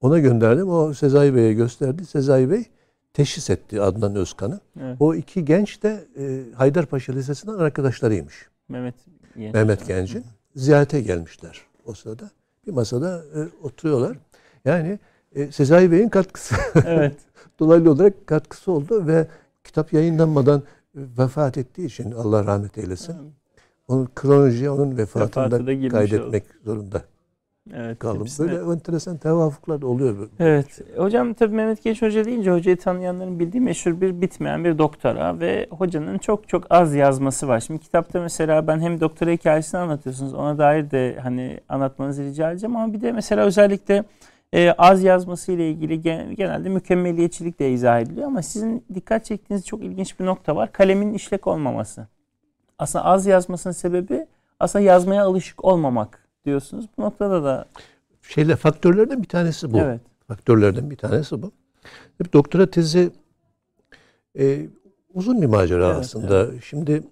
Ona gönderdim. O Sezai Bey'e gösterdi. Sezai Bey teşhis etti Adnan Özkan'ı. evet. O iki genç de e, Haydarpaşa Lisesi'nden arkadaşlarıymış. Mehmet Genç. Mehmet Genç'in. Ziyarete gelmişler o sırada. Bir masada e, oturuyorlar. Yani e, Sezai Bey'in katkısı. [laughs] Evet. Dolaylı olarak katkısı oldu ve kitap yayınlanmadan vefat ettiği için Allah rahmet eylesin. Onun kronolojiye onun Vefatı da vefatında girmiş kaydetmek zorunda Evet. kaldım. hepsine- Böyle enteresan tevafuklar da oluyor. Evet. Hocam tabii Mehmet Genç Hoca deyince hocayı tanıyanların bildiği meşhur bir bitmeyen bir doktora ve hocanın çok çok az yazması var. Şimdi kitapta mesela ben hem doktora hikayesini anlatıyorsunuz ona dair de hani anlatmanızı rica edeceğim ama bir de mesela özellikle e, az yazması ile ilgili gen- genelde mükemmeliyetçilik de izah ediliyor ama sizin dikkat çektiğiniz çok ilginç bir nokta var. Kalemin işlek olmaması. Aslında az yazmasının sebebi aslında yazmaya alışık olmamak diyorsunuz. Bu noktada da Şeyle faktörlerden bir tanesi bu. evet. Faktörlerden bir tanesi bu. Bir doktora tezi e, uzun bir macera Evet, aslında. Şimdi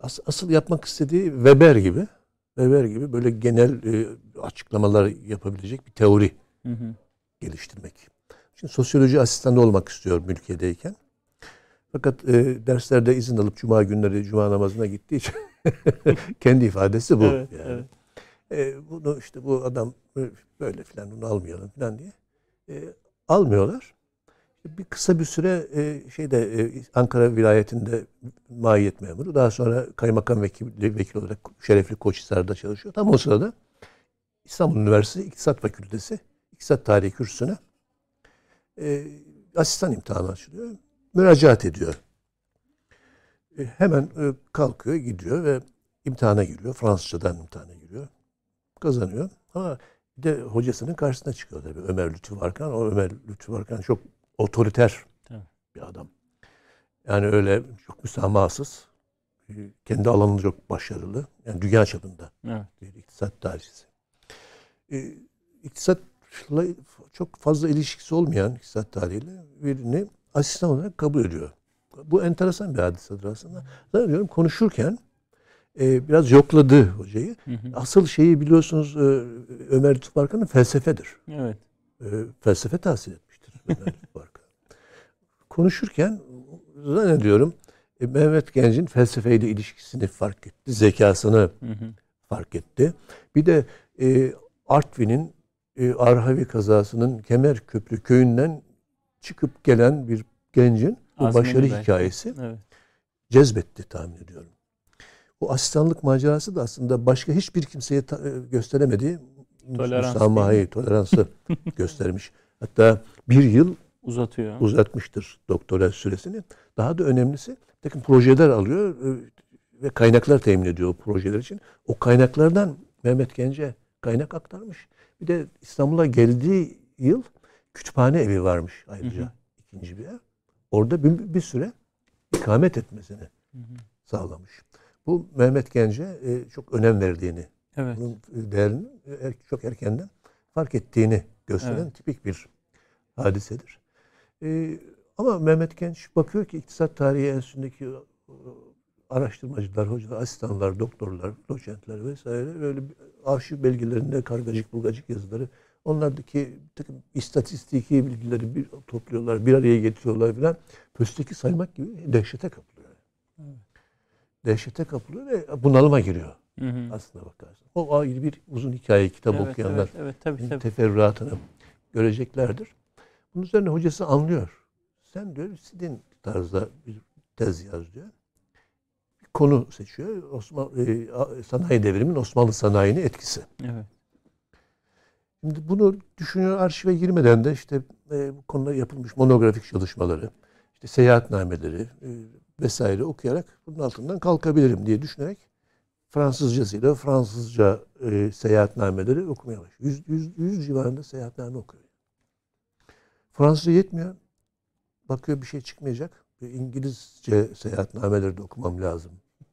as- asıl yapmak istediği Weber gibi Weber gibi böyle genel e, açıklamalar yapabilecek bir teori Hı hı. geliştirmek. Şimdi sosyoloji asistanı olmak istiyor mülkiyedeyken. Fakat e, derslerde izin alıp cuma günleri cuma namazına gittiği için [laughs] kendi ifadesi bu. Evet, yani. evet. E, bunu işte bu adam e, böyle filan bunu almayalım filan diye e, almıyorlar. Bir kısa bir süre e, şeyde e, Ankara vilayetinde mahiyet memuru. Daha sonra kaymakam vekili, vekil olarak Şerefli Koçhisar'da çalışıyor. Tam o sırada İstanbul Üniversitesi İktisat Fakültesi İktisat Tarihi kürsüsüne e, asistan imtihanı açılıyor. Müracaat ediyor. E, hemen e, kalkıyor, gidiyor ve imtihana giriyor. Fransızcadan imtihana giriyor. Kazanıyor. Ama bir de hocasının karşısına çıkıyor tabii Ömer Lütfü Varkan. O Ömer Lütfü Varkan çok otoriter Tabii. bir adam. Yani öyle çok müsamahasız. E, Kendi alanında çok başarılı. Yani dünya çapında Evet. bir iktisat tarihçisi. E, iktisatla çok fazla ilişkisi olmayan iktisat tarihiyle birini asistan olarak kabul ediyor. Bu enteresan bir hadisedir aslında. Zannediyorum konuşurken e, biraz yokladı hocayı. Hı hı. Asıl şeyi biliyorsunuz e, Ömer Lütfü Arkan'ın felsefedir. Evet. E, felsefe tahsil etmiştir Ömer Lütfü Arkan. [laughs] Konuşurken zannediyorum e, Mehmet Genc'in felsefeyle ilişkisini fark etti. Zekasını Hı hı. fark etti. Bir de e, Artvin'in e, Arhavi kazasının Kemerköprü köyünden çıkıp gelen bir gencin bu Azmini başarı belki. hikayesi Evet. cezbetti tahmin ediyorum. Bu asistanlık macerası da aslında başka hiçbir kimseye e, gösteremediği Tolerans müsamahayı, toleransı [laughs] göstermiş. Hatta bir yıl Uzatıyor. uzatmıştır doktora süresini. Daha da önemlisi takım projeler alıyor e, ve kaynaklar temin ediyor o projeler için. O kaynaklardan Mehmet Gence kaynak aktarmış. Bir de İstanbul'a geldiği yıl kütüphane evi varmış ayrıca. Hı hı. ikinci bir ev. Orada bir, bir süre ikamet etmesini Hı hı. sağlamış. Bu Mehmet Gence e, çok önem verdiğini, Evet. bunun değerini er- çok erkenden fark ettiğini gösteren Evet. tipik bir hadisedir. Ee, ama Mehmet Genç bakıyor ki iktisat tarihi enstitüsündeki e, araştırmacılar, hocalar, asistanlar, doktorlar, doçentler vesaire böyle arşiv belgelerinde kargacık bulgacık yazıları onlardaki takım istatistiki bilgileri bir topluyorlar, bir araya getiriyorlar filan. Pösteki saymak gibi dehşete kapılıyor. Dehşete kapılıyor ve bunalıma giriyor Hı hı. aslına bakarsın. O ayrı bir uzun hikaye kitap Evet, okuyanlar Evet, evet tabii tabii. teferruatını göreceklerdir. Bunun üzerine hocası anlıyor. Sen diyor istediğin tarzda bir tez yaz diyor. Konu seçiyor. Osmanlı e, sanayi devriminin Osmanlı sanayine etkisi. Evet. Şimdi bunu düşünüyor arşive girmeden de işte e, bu konuda yapılmış monografik çalışmaları, işte seyahatnameleri e, vesaire okuyarak bunun altından kalkabilirim diye düşünerek Fransızcasıyla Fransızca e, seyahatnameleri okumaya başlıyor. Yüz, yüz, yüz civarında seyahatname okuyor. Fransızca yetmiyor. Bakıyor bir şey çıkmayacak. İngilizce seyahatnameleri de okumam lazım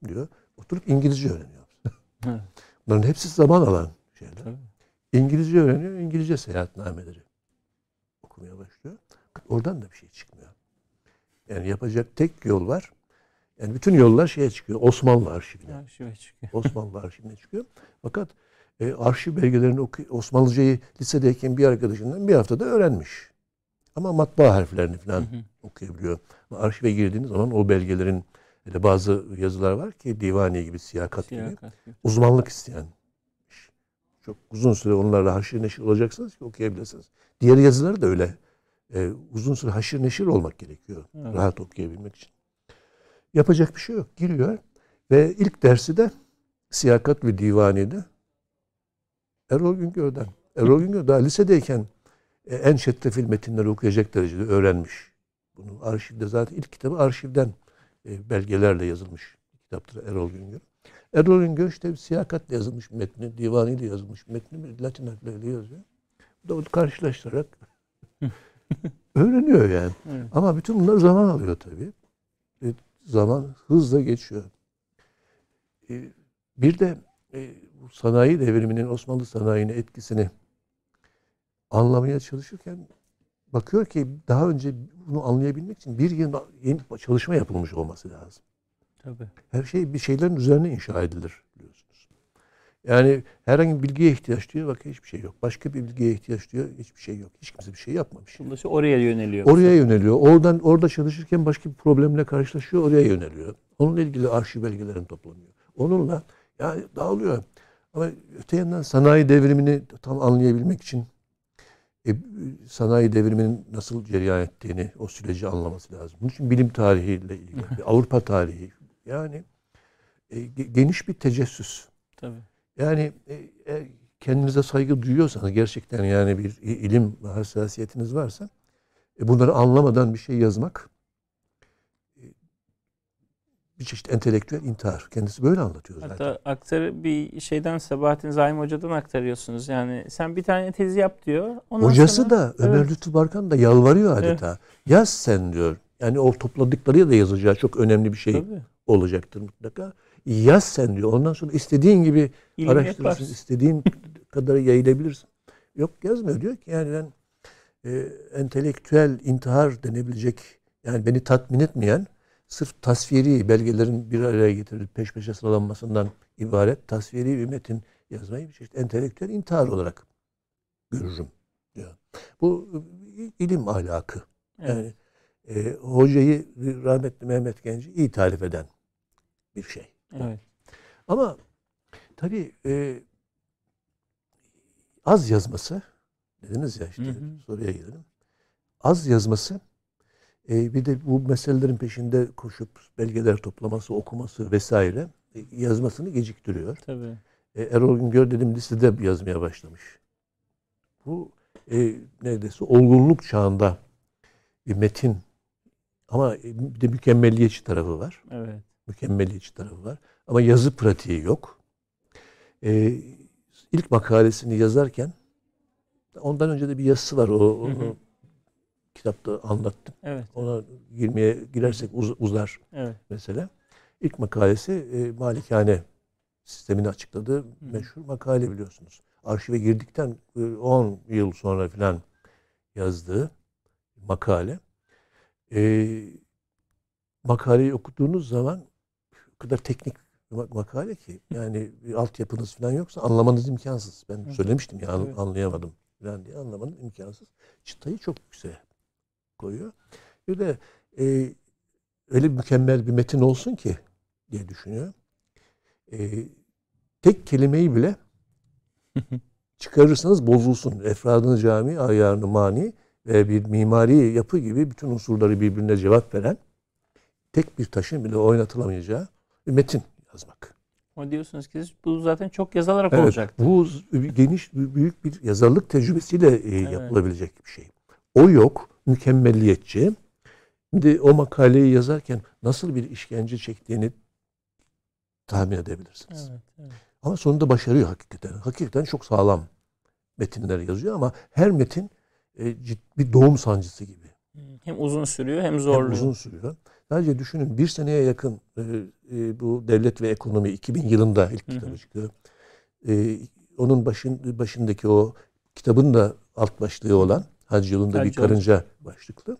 diyor. Oturup İngilizce öğreniyor. [laughs] Evet. Bunların hepsi zaman alan şeyler. Tabii. İngilizce öğreniyor, İngilizce seyahatnameleri okumaya başlıyor. Oradan da bir şey çıkmıyor. Yani yapacak tek yol var. Yani bütün yollar şeye çıkıyor. Osmanlı arşivine. Arşive çıkıyor. [laughs] Osmanlı arşivine çıkıyor. Fakat e, arşiv belgelerini oku Osmanlıcayı lisedeyken bir arkadaşından bir haftada öğrenmiş. Ama matbaa harflerini falan Hı hı. okuyabiliyor. Ama arşive girdiğiniz zaman o belgelerin hele bazı yazılar var ki divani gibi siyakat Siyakat gibi. uzmanlık isteyen. Çok uzun süre onlarla haşir neşir olacaksınız ki okuyabilirsiniz. Diğer yazıları da öyle. Ee, uzun süre haşir neşir olmak gerekiyor. Evet. Rahat okuyabilmek için. Yapacak bir şey yok. Giriyor ve ilk dersi de siyakat ve divaniyede Erol Güngör'den. Erol Güngör daha lisedeyken e, en çetrefil metinleri okuyacak derecede öğrenmiş. Bunu arşivde zaten ilk kitabı arşivden e, belgelerle yazılmış kitaptır Erol Güngör. Erol Güngör işte siyakatle yazılmış metni, divaniyle yazılmış metni Latin harfleriyle yazıyor. Bu da karşılaştırarak [laughs] öğreniyor yani. Evet. Ama bütün bunlar zaman alıyor tabii. E, zaman hızla geçiyor. E, bir de e, bu sanayi devriminin Osmanlı sanayine etkisini anlamaya çalışırken bakıyor ki daha önce bunu anlayabilmek için bir yıl yeni çalışma yapılmış olması lazım. Tabii. Her şey bir şeylerin üzerine inşa edilir biliyorsunuz. Yani herhangi bir bilgiye ihtiyaç duyuyor. Bak hiçbir şey yok. Başka bir bilgiye ihtiyaç duyuyor. Hiçbir şey yok. Hiç kimse bir şey yapmamış. Dolayısıyla oraya yöneliyor. Oraya yöneliyor. Oradan orada çalışırken başka bir problemle karşılaşıyor. Oraya yöneliyor. Onunla ilgili arşiv belgelerini toplanıyor. Onunla yani dağılıyor. Ama öte yandan sanayi devrimini tam anlayabilmek için e, sanayi devriminin nasıl cereyan ettiğini, o süreci anlaması lazım. Bunun için bilim tarihiyle ilgili, Avrupa tarihi yani e, ge- geniş bir tecessüs. Tabii. Yani e, e, kendinize saygı duyuyorsanız gerçekten yani bir ilim hassasiyetiniz varsa E, bunları anlamadan bir şey yazmak bir çeşit entelektüel intihar. Kendisi böyle anlatıyor zaten. Hatta aktarı bir şeyden Sabahattin Zaim Hoca'dan aktarıyorsunuz. Yani sen bir tane tezi yap diyor. Ondan Hocası sonra, da Ömer evet. Lütfü Barkan da yalvarıyor adeta. Evet. Yaz sen diyor. Yani o topladıkları da yazacağı çok önemli bir şey Tabii. olacaktır mutlaka. Yaz sen diyor. Ondan sonra istediğin gibi İlim araştırırsın. Yaparsın. istediğin [laughs] kadar yayılabilirsin. Yok yazmıyor diyor ki yani ben e, entelektüel intihar denebilecek yani beni tatmin etmeyen sırf tasviri belgelerin bir araya getirilip peş peşe sıralanmasından ibaret tasviri bir metin yazmayı bir çeşit entelektüel intihar olarak görürüm diyor. Bu ilim ahlakı. Evet. Yani e, hocayı rahmetli Mehmet Genci iyi tarif eden bir şey. Evet. Ama tabii e, az yazması dediniz ya işte hı hı. soruya gelelim. Az yazması e, bir de bu meselelerin peşinde koşup belgeler toplaması, okuması vesaire e, yazmasını geciktiriyor. Tabii. E, Erol Güngör dedim lisede yazmaya başlamış. Bu e, neredeyse olgunluk çağında bir metin ama bir de mükemmelliyetçi tarafı var. Evet. Mükemmelliyetçi tarafı var. Ama yazı pratiği yok. E, ilk makalesini yazarken ondan önce de bir yazısı var. O, o, hı hı. Kitapta anlattım. Evet. Ona girmeye girersek uz, uzar evet. mesela. İlk makalesi e, Malikane sistemini açıkladığı hı. meşhur makale biliyorsunuz. Arşive girdikten 10 e, yıl sonra filan yazdığı makale. E, makaleyi okuduğunuz zaman o kadar teknik makale ki yani bir altyapınız falan yoksa anlamanız imkansız. Ben söylemiştim ya evet. anlayamadım falan diye anlamanız imkansız. Çıtayı çok yükseğe koyuyor. Bir de e, öyle mükemmel bir metin olsun ki diye düşünüyor. E, tek kelimeyi bile [laughs] çıkarırsanız bozulsun. Efradın cami, ayarını mani ve bir mimari yapı gibi bütün unsurları birbirine cevap veren tek bir taşın bile oynatılamayacağı bir metin yazmak. Ama diyorsunuz ki bu zaten çok yazılarak evet, olacak. Bu geniş, büyük bir yazarlık tecrübesiyle e, evet. yapılabilecek bir şey. O yok, mükemmelliyetçi. Şimdi o makaleyi yazarken nasıl bir işkence çektiğini tahmin edebilirsiniz. Evet, evet. Ama sonunda başarıyor hakikaten. Hakikaten çok sağlam metinler yazıyor ama her metin e, bir doğum sancısı gibi. Hem uzun sürüyor hem zorluyor. Hem uzun sürüyor. Sadece düşünün bir seneye yakın e, e, bu Devlet ve Ekonomi 2000 yılında ilk kitabı çıkıyor. E, onun başın, başındaki o kitabın da alt başlığı olan Hacı yolunda Hacı bir karınca olacak. başlıklı.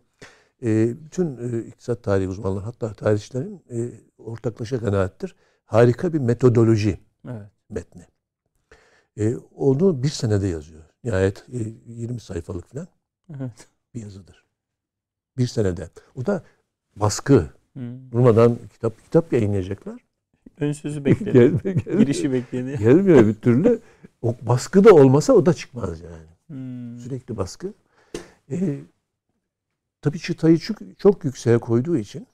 E, bütün e, iktisat tarihi uzmanları hatta tarihçilerin e, ortaklaşa kanaattir. Harika bir metodoloji evet. metni. E, onu bir senede yazıyor. Nihayet e, 20 sayfalık falan evet. bir yazıdır. Bir senede. O da baskı. Hmm. Durmadan kitap kitap yayınlayacaklar. Ön sözü [laughs] bekledi. Girişi bekledi. Gelmiyor bir türlü. O baskı da olmasa o da çıkmaz yani. Hmm. Sürekli baskı. Ee, tabii çıtayı çok, çok yükseğe koyduğu için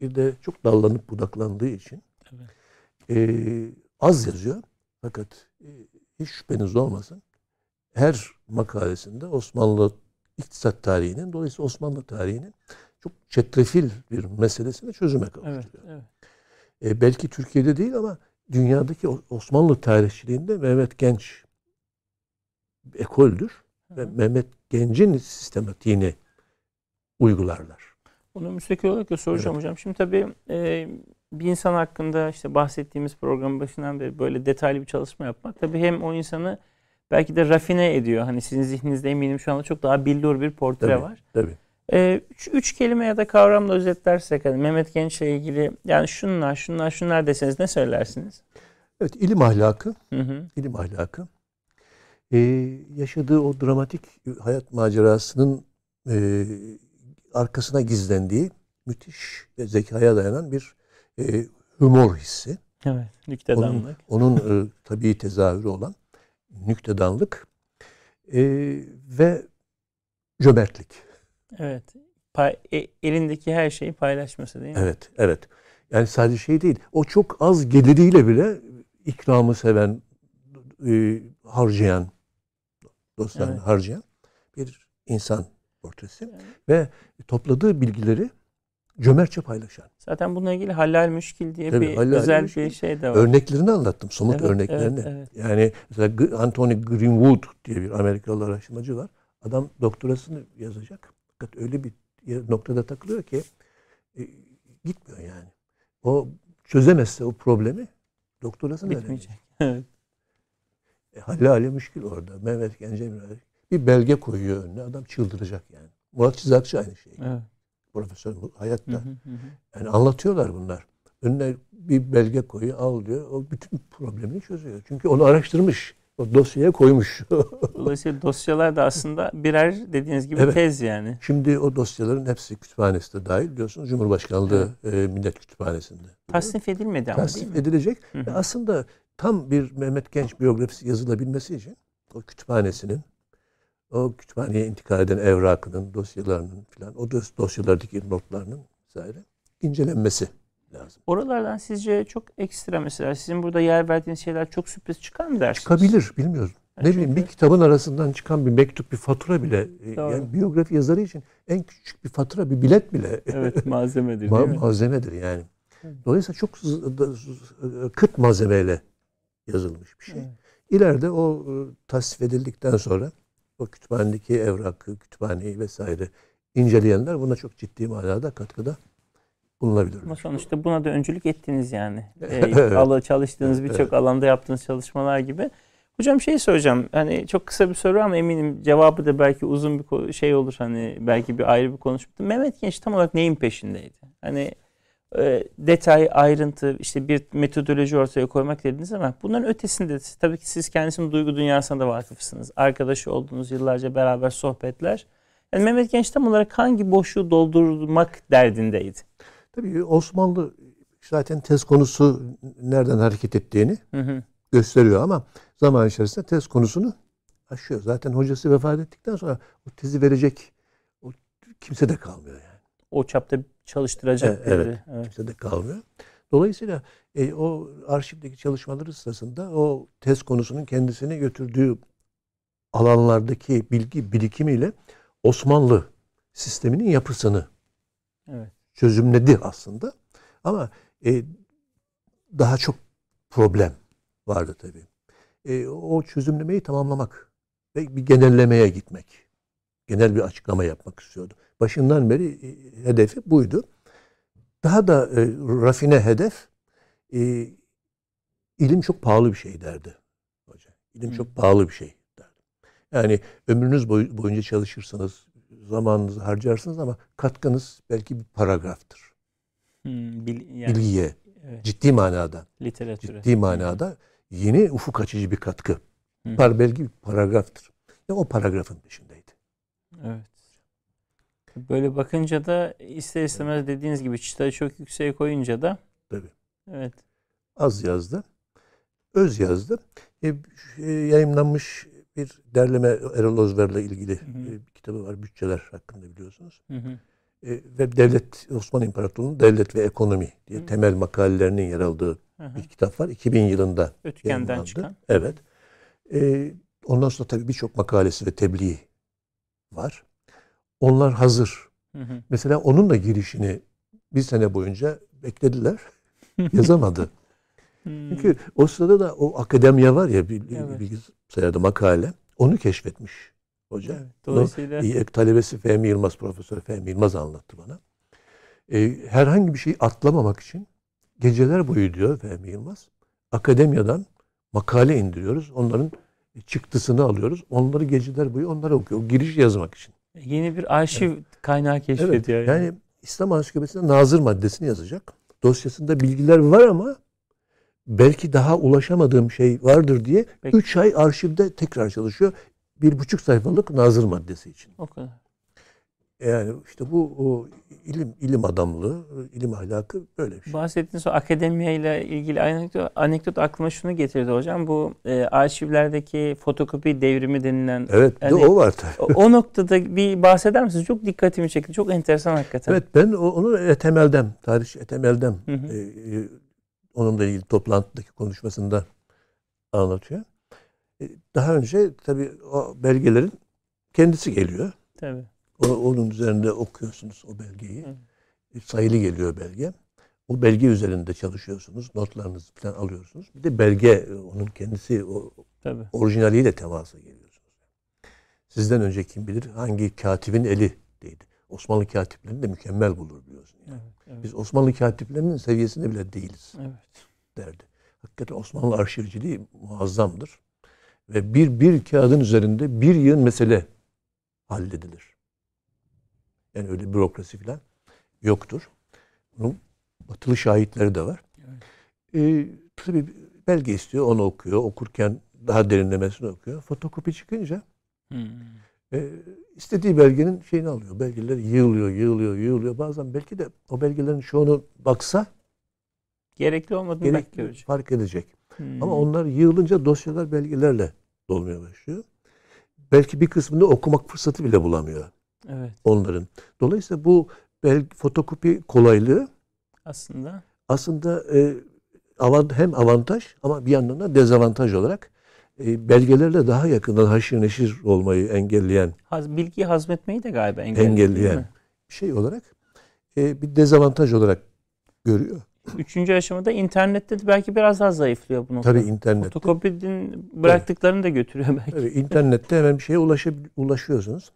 bir de çok dallanıp budaklandığı için evet. e, az yazıyor. Fakat e, hiç şüpheniz olmasın. Her makalesinde Osmanlı iktisat tarihinin, dolayısıyla Osmanlı tarihinin çok çetrefil bir meselesini çözüme kavuşturuyor. Evet, evet. E, belki Türkiye'de değil ama dünyadaki Osmanlı tarihçiliğinde Mehmet Genç ekoldür. Ve Mehmet Genç'in sistematiğini uygularlar. Bunu müstakil olarak da soracağım evet. hocam. Şimdi tabii e, bir insan hakkında işte bahsettiğimiz programın başından beri böyle detaylı bir çalışma yapmak tabii hem o insanı belki de rafine ediyor. Hani sizin zihninizde eminim şu anda çok daha billur bir portre tabii, var. Tabii. Ee, üç, üç kelime ya da kavramla özetlersek hani Mehmet Genç'le ilgili yani şunlar şunlar şunlar deseniz ne söylersiniz? Evet ilim ahlakı. Hı hı. İlim ahlakı. Ee, yaşadığı o dramatik hayat macerasının e, arkasına gizlendiği müthiş ve zekaya dayanan bir e, humor hissi. Evet, nüktedanlık. Onun, onun e, tabii tezahürü olan nüktedanlık e, ve cömertlik. Evet. Pay, e, elindeki her şeyi paylaşması değil mi? Evet, evet. Yani sadece şey değil. O çok az geliriyle bile ikramı seven, e, harcayan, dostlarını evet. harcayan bir insan portresi. Evet. Ve topladığı bilgileri cömertçe paylaşan. Zaten bununla ilgili Hallal Müşkil diye Tabii, bir Hallal özel Müşkil. bir şey de var. Örneklerini anlattım, somut evet, örneklerini. Evet, evet. Yani mesela Anthony Greenwood diye bir Amerikalı araştırmacı var. Adam doktorasını yazacak. Fakat öyle bir noktada takılıyor ki e, gitmiyor yani. O çözemezse o problemi doktorasını Bitmeyecek. [laughs] Evet. E, Hallale müşkül orada. Mehmet Gencemir bir belge koyuyor önüne. Adam çıldıracak yani. Murat Çizakçı aynı şey. Evet. Profesör hayatta. Hı hı hı. Yani anlatıyorlar bunlar. Önüne bir belge koyuyor, al diyor. O bütün problemini çözüyor. Çünkü onu araştırmış. O dosyaya koymuş. [laughs] Dolayısıyla dosyalar da aslında birer dediğiniz gibi evet. tez yani. Şimdi o dosyaların hepsi kütüphanesi de dahil biliyorsunuz Cumhurbaşkanlığı evet. e, Millet Kütüphanesi'nde. Tasnif edilmedi ama Tasnif değil mi? edilecek. Hı hı. Aslında tam bir Mehmet Genç biyografisi yazılabilmesi için o kütüphanesinin o kütüphaneye intikal eden evrakının, dosyalarının filan, o dosyalardaki notlarının vesaire incelenmesi lazım. Oralardan sizce çok ekstra mesela sizin burada yer verdiğiniz şeyler çok sürpriz çıkar mı dersiniz? Çıkabilir, bilmiyorum. Yani ne bileyim bir kitabın arasından çıkan bir mektup, bir fatura bile e, Doğru. yani biyografi yazarı için en küçük bir fatura, bir bilet bile [laughs] evet malzemedir [laughs] ma- değil mi? Malzemedir yani. Dolayısıyla çok kıt malzemeyle yazılmış bir şey. Evet. İleride o e, tasvip edildikten sonra o kütüphanedeki evrakı, kütüphaneyi vesaire inceleyenler buna çok ciddi manada katkıda bulunabilir. Ama sonuçta buna da öncülük ettiniz yani. [laughs] evet. Ala çalıştığınız birçok evet. alanda yaptığınız çalışmalar gibi. Hocam şey soracağım. Hani çok kısa bir soru ama eminim cevabı da belki uzun bir şey olur. Hani belki bir ayrı bir konuşma. Mehmet Genç tam olarak neyin peşindeydi? Hani e, detay, ayrıntı, işte bir metodoloji ortaya koymak dediniz ama bunların ötesinde tabii ki siz kendisinin duygu dünyasına da vakıfsınız. Arkadaşı olduğunuz yıllarca beraber sohbetler. Yani Mehmet Genç tam olarak hangi boşluğu doldurmak derdindeydi? Tabii Osmanlı zaten tez konusu nereden hareket ettiğini hı hı. gösteriyor ama zaman içerisinde tez konusunu aşıyor. Zaten hocası vefat ettikten sonra o tezi verecek o kimse de kalmıyor yani. O çapta çalıştıracak evet, biri. Evet, evet. Kimse de kalmıyor. Dolayısıyla e, o arşivdeki çalışmaları sırasında o tez konusunun kendisini götürdüğü alanlardaki bilgi birikimiyle Osmanlı sisteminin yapısını evet çözümledi aslında. Ama e, daha çok problem vardı tabii. E, o çözümlemeyi tamamlamak ve bir genellemeye gitmek. Genel bir açıklama yapmak istiyordu. Başından beri e, hedefi buydu. Daha da e, rafine hedef e, ilim çok pahalı bir şey derdi. Hoca. İlim çok pahalı bir şey derdi. Yani ömrünüz boy, boyunca çalışırsanız, zamanınızı harcarsınız ama katkınız belki bir paragraftır. Hmm, bil, yani, Bilgiye. Evet. Ciddi manada. Literatüre. Ciddi manada yeni ufuk açıcı bir katkı. Hı. Par belki bir paragraftır. Ve o paragrafın peşindeydi. Evet. Böyle bakınca da ister istemez dediğiniz gibi çıtayı çok yükseğe koyunca da Tabii. Evet. Az yazdı. Öz yazdı. E, e, yayınlanmış bir derleme Erol Ozver'le ilgili hı hı. bir kitabı var. Bütçeler hakkında biliyorsunuz. Hı hı. E, ve devlet Osmanlı İmparatorluğu'nun devlet ve ekonomi diye hı. temel makalelerinin yer aldığı hı hı. bir kitap var. 2000 yılında Ötken'den çıkan. Evet. E, ondan sonra tabii birçok makalesi ve tebliği var. Onlar hazır. Hı hı. Mesela onun da girişini bir sene boyunca beklediler. [laughs] Yazamadı. Çünkü o sırada da o akademiya var ya bir, evet. bilgisayarda makale. Onu keşfetmiş hoca. Evet, dolayısıyla... Bunu, talebesi Fehmi Yılmaz, Profesör Fehmi Yılmaz anlattı bana. Ee, herhangi bir şeyi atlamamak için geceler boyu diyor Fehmi Yılmaz. Akademiyadan makale indiriyoruz. Onların çıktısını alıyoruz. Onları geceler boyu onları okuyor. Giriş yazmak için. Yeni bir arşiv evet. kaynağı keşfediyor. Evet. Yani. yani İslam Ansiklopedisi'nde nazır maddesini yazacak. Dosyasında bilgiler var ama belki daha ulaşamadığım şey vardır diye 3 ay arşivde tekrar çalışıyor. Bir buçuk sayfalık nazır maddesi için. O kadar. Yani işte bu o ilim ilim adamlığı, ilim ahlakı böyle bir şey. Bahsettiğiniz o akademiye ile ilgili anekdot, anekdot aklıma şunu getirdi hocam. Bu e, arşivlerdeki fotokopi devrimi denilen. Evet yani, o var tabii. O, o noktada bir bahseder misiniz? Çok dikkatimi çekti. Çok enteresan hakikaten. Evet ben onu Etemel'den, tarih hı hı. E, e, onunla ilgili toplantıdaki konuşmasında anlatıyor. E, daha önce tabii o belgelerin kendisi geliyor. Tabii. O, onun üzerinde okuyorsunuz o belgeyi. Evet. Sayılı geliyor belge. O belge üzerinde çalışıyorsunuz. Notlarınızı falan alıyorsunuz. Bir de belge onun kendisi o Tabii. orijinaliyle temasa geliyorsunuz. Sizden önce kim bilir hangi katibin eli değdi. Osmanlı katiplerini de mükemmel bulur biliyorsun. Yani. Evet, evet. Biz Osmanlı katiplerinin seviyesinde bile değiliz. Evet. Derdi. Hakikaten Osmanlı arşivciliği muazzamdır. Ve bir bir kağıdın üzerinde bir yığın mesele halledilir. Yani öyle bürokrasi falan yoktur. Bunun batılı şahitleri de var. Evet. Ee, tabii belge istiyor, onu okuyor. Okurken daha derinlemesine okuyor. Fotokopi çıkınca hmm. e, istediği belgenin şeyini alıyor. Belgeler yığılıyor, yığılıyor, yığılıyor. Bazen belki de o belgelerin çoğunu baksa gerekli olmadığını gerekli fark edecek. Hmm. Ama onlar yığılınca dosyalar belgelerle dolmaya başlıyor. Belki bir kısmını okumak fırsatı bile bulamıyor. Evet. Onların. Dolayısıyla bu belge, fotokopi kolaylığı aslında aslında e, avant, hem avantaj ama bir yandan da dezavantaj olarak e, belgelerle daha yakından haşir neşir olmayı engelleyen Haz, bilgiyi hazmetmeyi de galiba engelleyen, engelleyen bir şey olarak e, bir dezavantaj olarak görüyor. Üçüncü aşamada internette de belki biraz daha zayıflıyor bu nokta. Tabii internette. Fotokopinin bıraktıklarını da götürüyor belki. Tabii internette hemen bir şeye ulaşıp, ulaşıyorsunuz.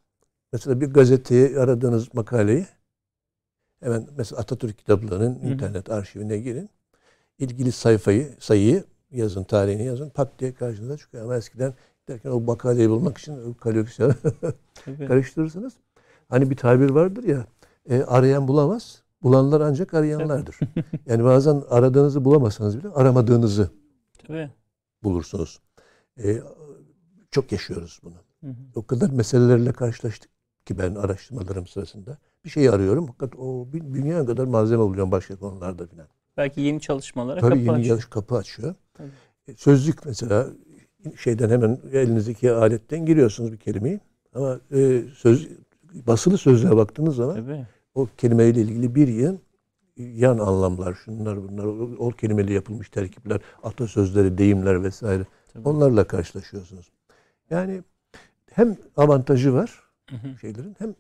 Mesela bir gazeteyi aradığınız makaleyi hemen mesela Atatürk kitaplarının Hı-hı. internet arşivine girin. İlgili sayfayı, sayıyı yazın, tarihini yazın. Pat diye karşınıza çıkıyor. Ama eskiden derken o makaleyi bulmak için koleksiyon [laughs] karıştırırsınız. Hani bir tabir vardır ya, e, arayan bulamaz, bulanlar ancak arayanlardır. [laughs] yani bazen aradığınızı bulamazsanız bile aramadığınızı Tabii. bulursunuz. E, çok yaşıyoruz bunu. Hı hı. O kadar meselelerle karşılaştık ki ben araştırmalarım sırasında. Bir şey arıyorum. Fakat o dünya kadar malzeme buluyorum başka konularda filan. Belki yeni çalışmalara Tabii kapı yeni açıyor. kapı açıyor. Tabii. E, sözlük mesela şeyden hemen elinizdeki aletten giriyorsunuz bir kelimeyi. Ama e, söz basılı sözlüğe baktığınız zaman Tabii. o kelimeyle ilgili bir yığın yan anlamlar, şunlar bunlar, o kelimeli yapılmış terkipler, atasözleri, deyimler vesaire. Tabii. Onlarla karşılaşıyorsunuz. Yani hem avantajı var hı şeylerin hem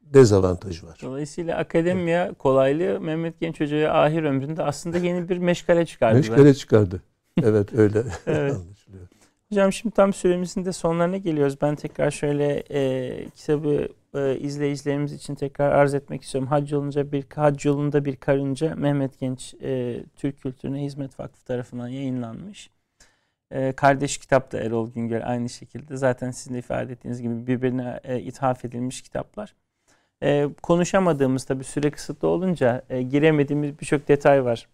dezavantajı var. Dolayısıyla akademiya kolaylığı Mehmet Genç Hoca'ya ahir ömründe aslında yeni bir meşgale çıkardı. meşgale çıkardı. Evet öyle [laughs] [laughs] evet. anlaşılıyor. Hocam şimdi tam süremizin de sonlarına geliyoruz. Ben tekrar şöyle e, kitabı e, izleyicilerimiz için tekrar arz etmek istiyorum. Hac yolunca bir hac yolunda bir karınca Mehmet Genç e, Türk Kültürüne Hizmet Vakfı tarafından yayınlanmış. E, kardeş kitap da Erol Güngör aynı şekilde. Zaten sizin de ifade ettiğiniz gibi birbirine e, ithaf edilmiş kitaplar. E, konuşamadığımız tabii süre kısıtlı olunca e, giremediğimiz birçok detay var.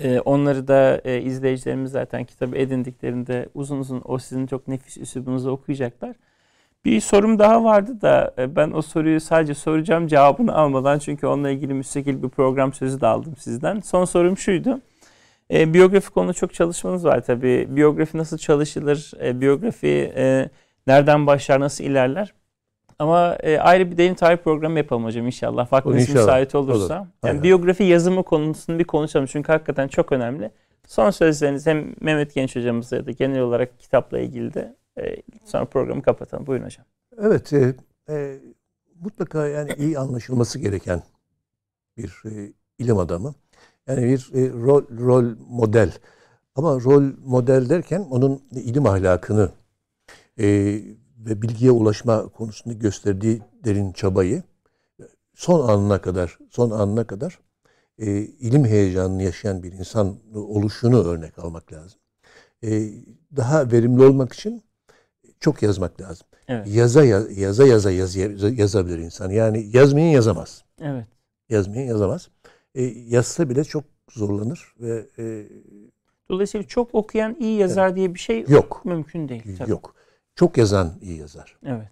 E, onları da e, izleyicilerimiz zaten kitabı edindiklerinde uzun uzun o sizin çok nefis üslubunuzu okuyacaklar. Bir sorum daha vardı da e, ben o soruyu sadece soracağım cevabını almadan çünkü onunla ilgili müstakil bir program sözü de aldım sizden. Son sorum şuydu. E, biyografi konu çok çalışmanız var tabii. Biyografi nasıl çalışılır? E, biyografi e, nereden başlar, nasıl ilerler? Ama e, ayrı bir derin tarih programı yapalım hocam inşallah. Vaktiniz inşallah. müsait olursa. Olur. Yani biyografi yazımı konusunu bir konuşalım. Çünkü hakikaten çok önemli. Son sözleriniz hem Mehmet Genç hocamızla ya da genel olarak kitapla ilgili de e, sonra programı kapatalım. Buyurun hocam. Evet. E, e, mutlaka yani iyi anlaşılması gereken bir e, ilim adamı. Yani bir e, rol, rol model. Ama rol model derken onun ilim ahlakını e, ve bilgiye ulaşma konusunda gösterdiği derin çabayı son anına kadar son anına kadar e, ilim heyecanını yaşayan bir insan oluşunu örnek almak lazım. E, daha verimli olmak için çok yazmak lazım. Evet. Yaza yaza yaza yaz, yazabilir insan. Yani yazmayan yazamaz. Evet. Yazmayan yazamaz. E, yazsa bile çok zorlanır ve e, Dolayısıyla çok okuyan iyi yazar evet. diye bir şey yok. Mümkün değil. Tabii. Yok. Çok yazan iyi yazar. Evet.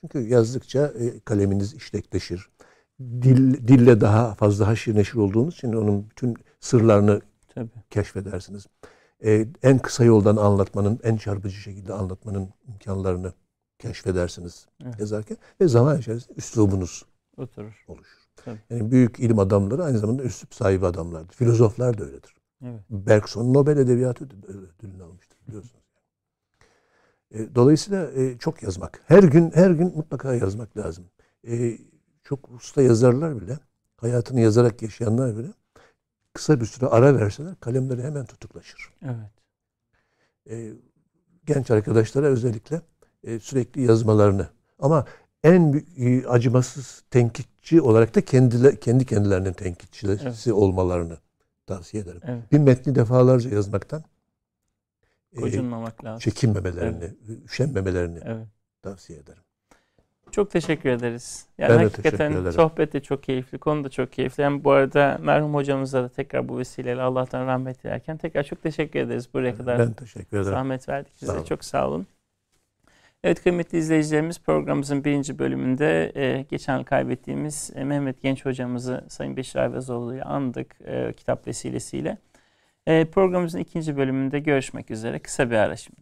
Çünkü yazdıkça e, kaleminiz işlekleşir. Dil, dille daha fazla haşir neşir olduğunuz için onun bütün sırlarını Tabii. keşfedersiniz. E, en kısa yoldan anlatmanın, en çarpıcı şekilde anlatmanın imkanlarını keşfedersiniz evet. yazarken ve zaman içerisinde üslubunuz Oturur. oluşur. Tabii. Yani büyük ilim adamları aynı zamanda üslup sahibi adamlardır. Filozoflar da öyledir. Evet. Bergson Nobel Edebiyatı ödülünü almıştır biliyorsunuz. E, dolayısıyla e, çok yazmak. Her gün her gün mutlaka yazmak lazım. e, çok usta yazarlar bile, hayatını yazarak yaşayanlar bile kısa bir süre ara verseler kalemleri hemen tutuklaşır. Evet. E, genç arkadaşlara özellikle e, sürekli yazmalarını ama en e, acımasız tenkitçi olarak da kendiler, kendi kendilerinin tenkitçisi evet. olmalarını tavsiye ederim. Evet. Bir metni defalarca yazmaktan Gocunmamak e, lazım. Çekinmemelerini, evet. üşenmemelerini evet. tavsiye ederim. Çok teşekkür ederiz. Yani ben hakikaten sohbet de çok keyifli, konu da çok keyifli. Hem bu arada merhum hocamıza da tekrar bu vesileyle Allah'tan rahmet dilerken tekrar çok teşekkür ederiz buraya kadar. Ben teşekkür ederim. Zahmet verdik size. Çok sağ olun. Evet kıymetli izleyicilerimiz programımızın birinci bölümünde e, geçen yıl kaybettiğimiz e, Mehmet Genç hocamızı Sayın Beşir Ayvazoğlu ile andık e, kitap vesilesiyle. E, programımızın ikinci bölümünde görüşmek üzere. Kısa bir ara şimdi.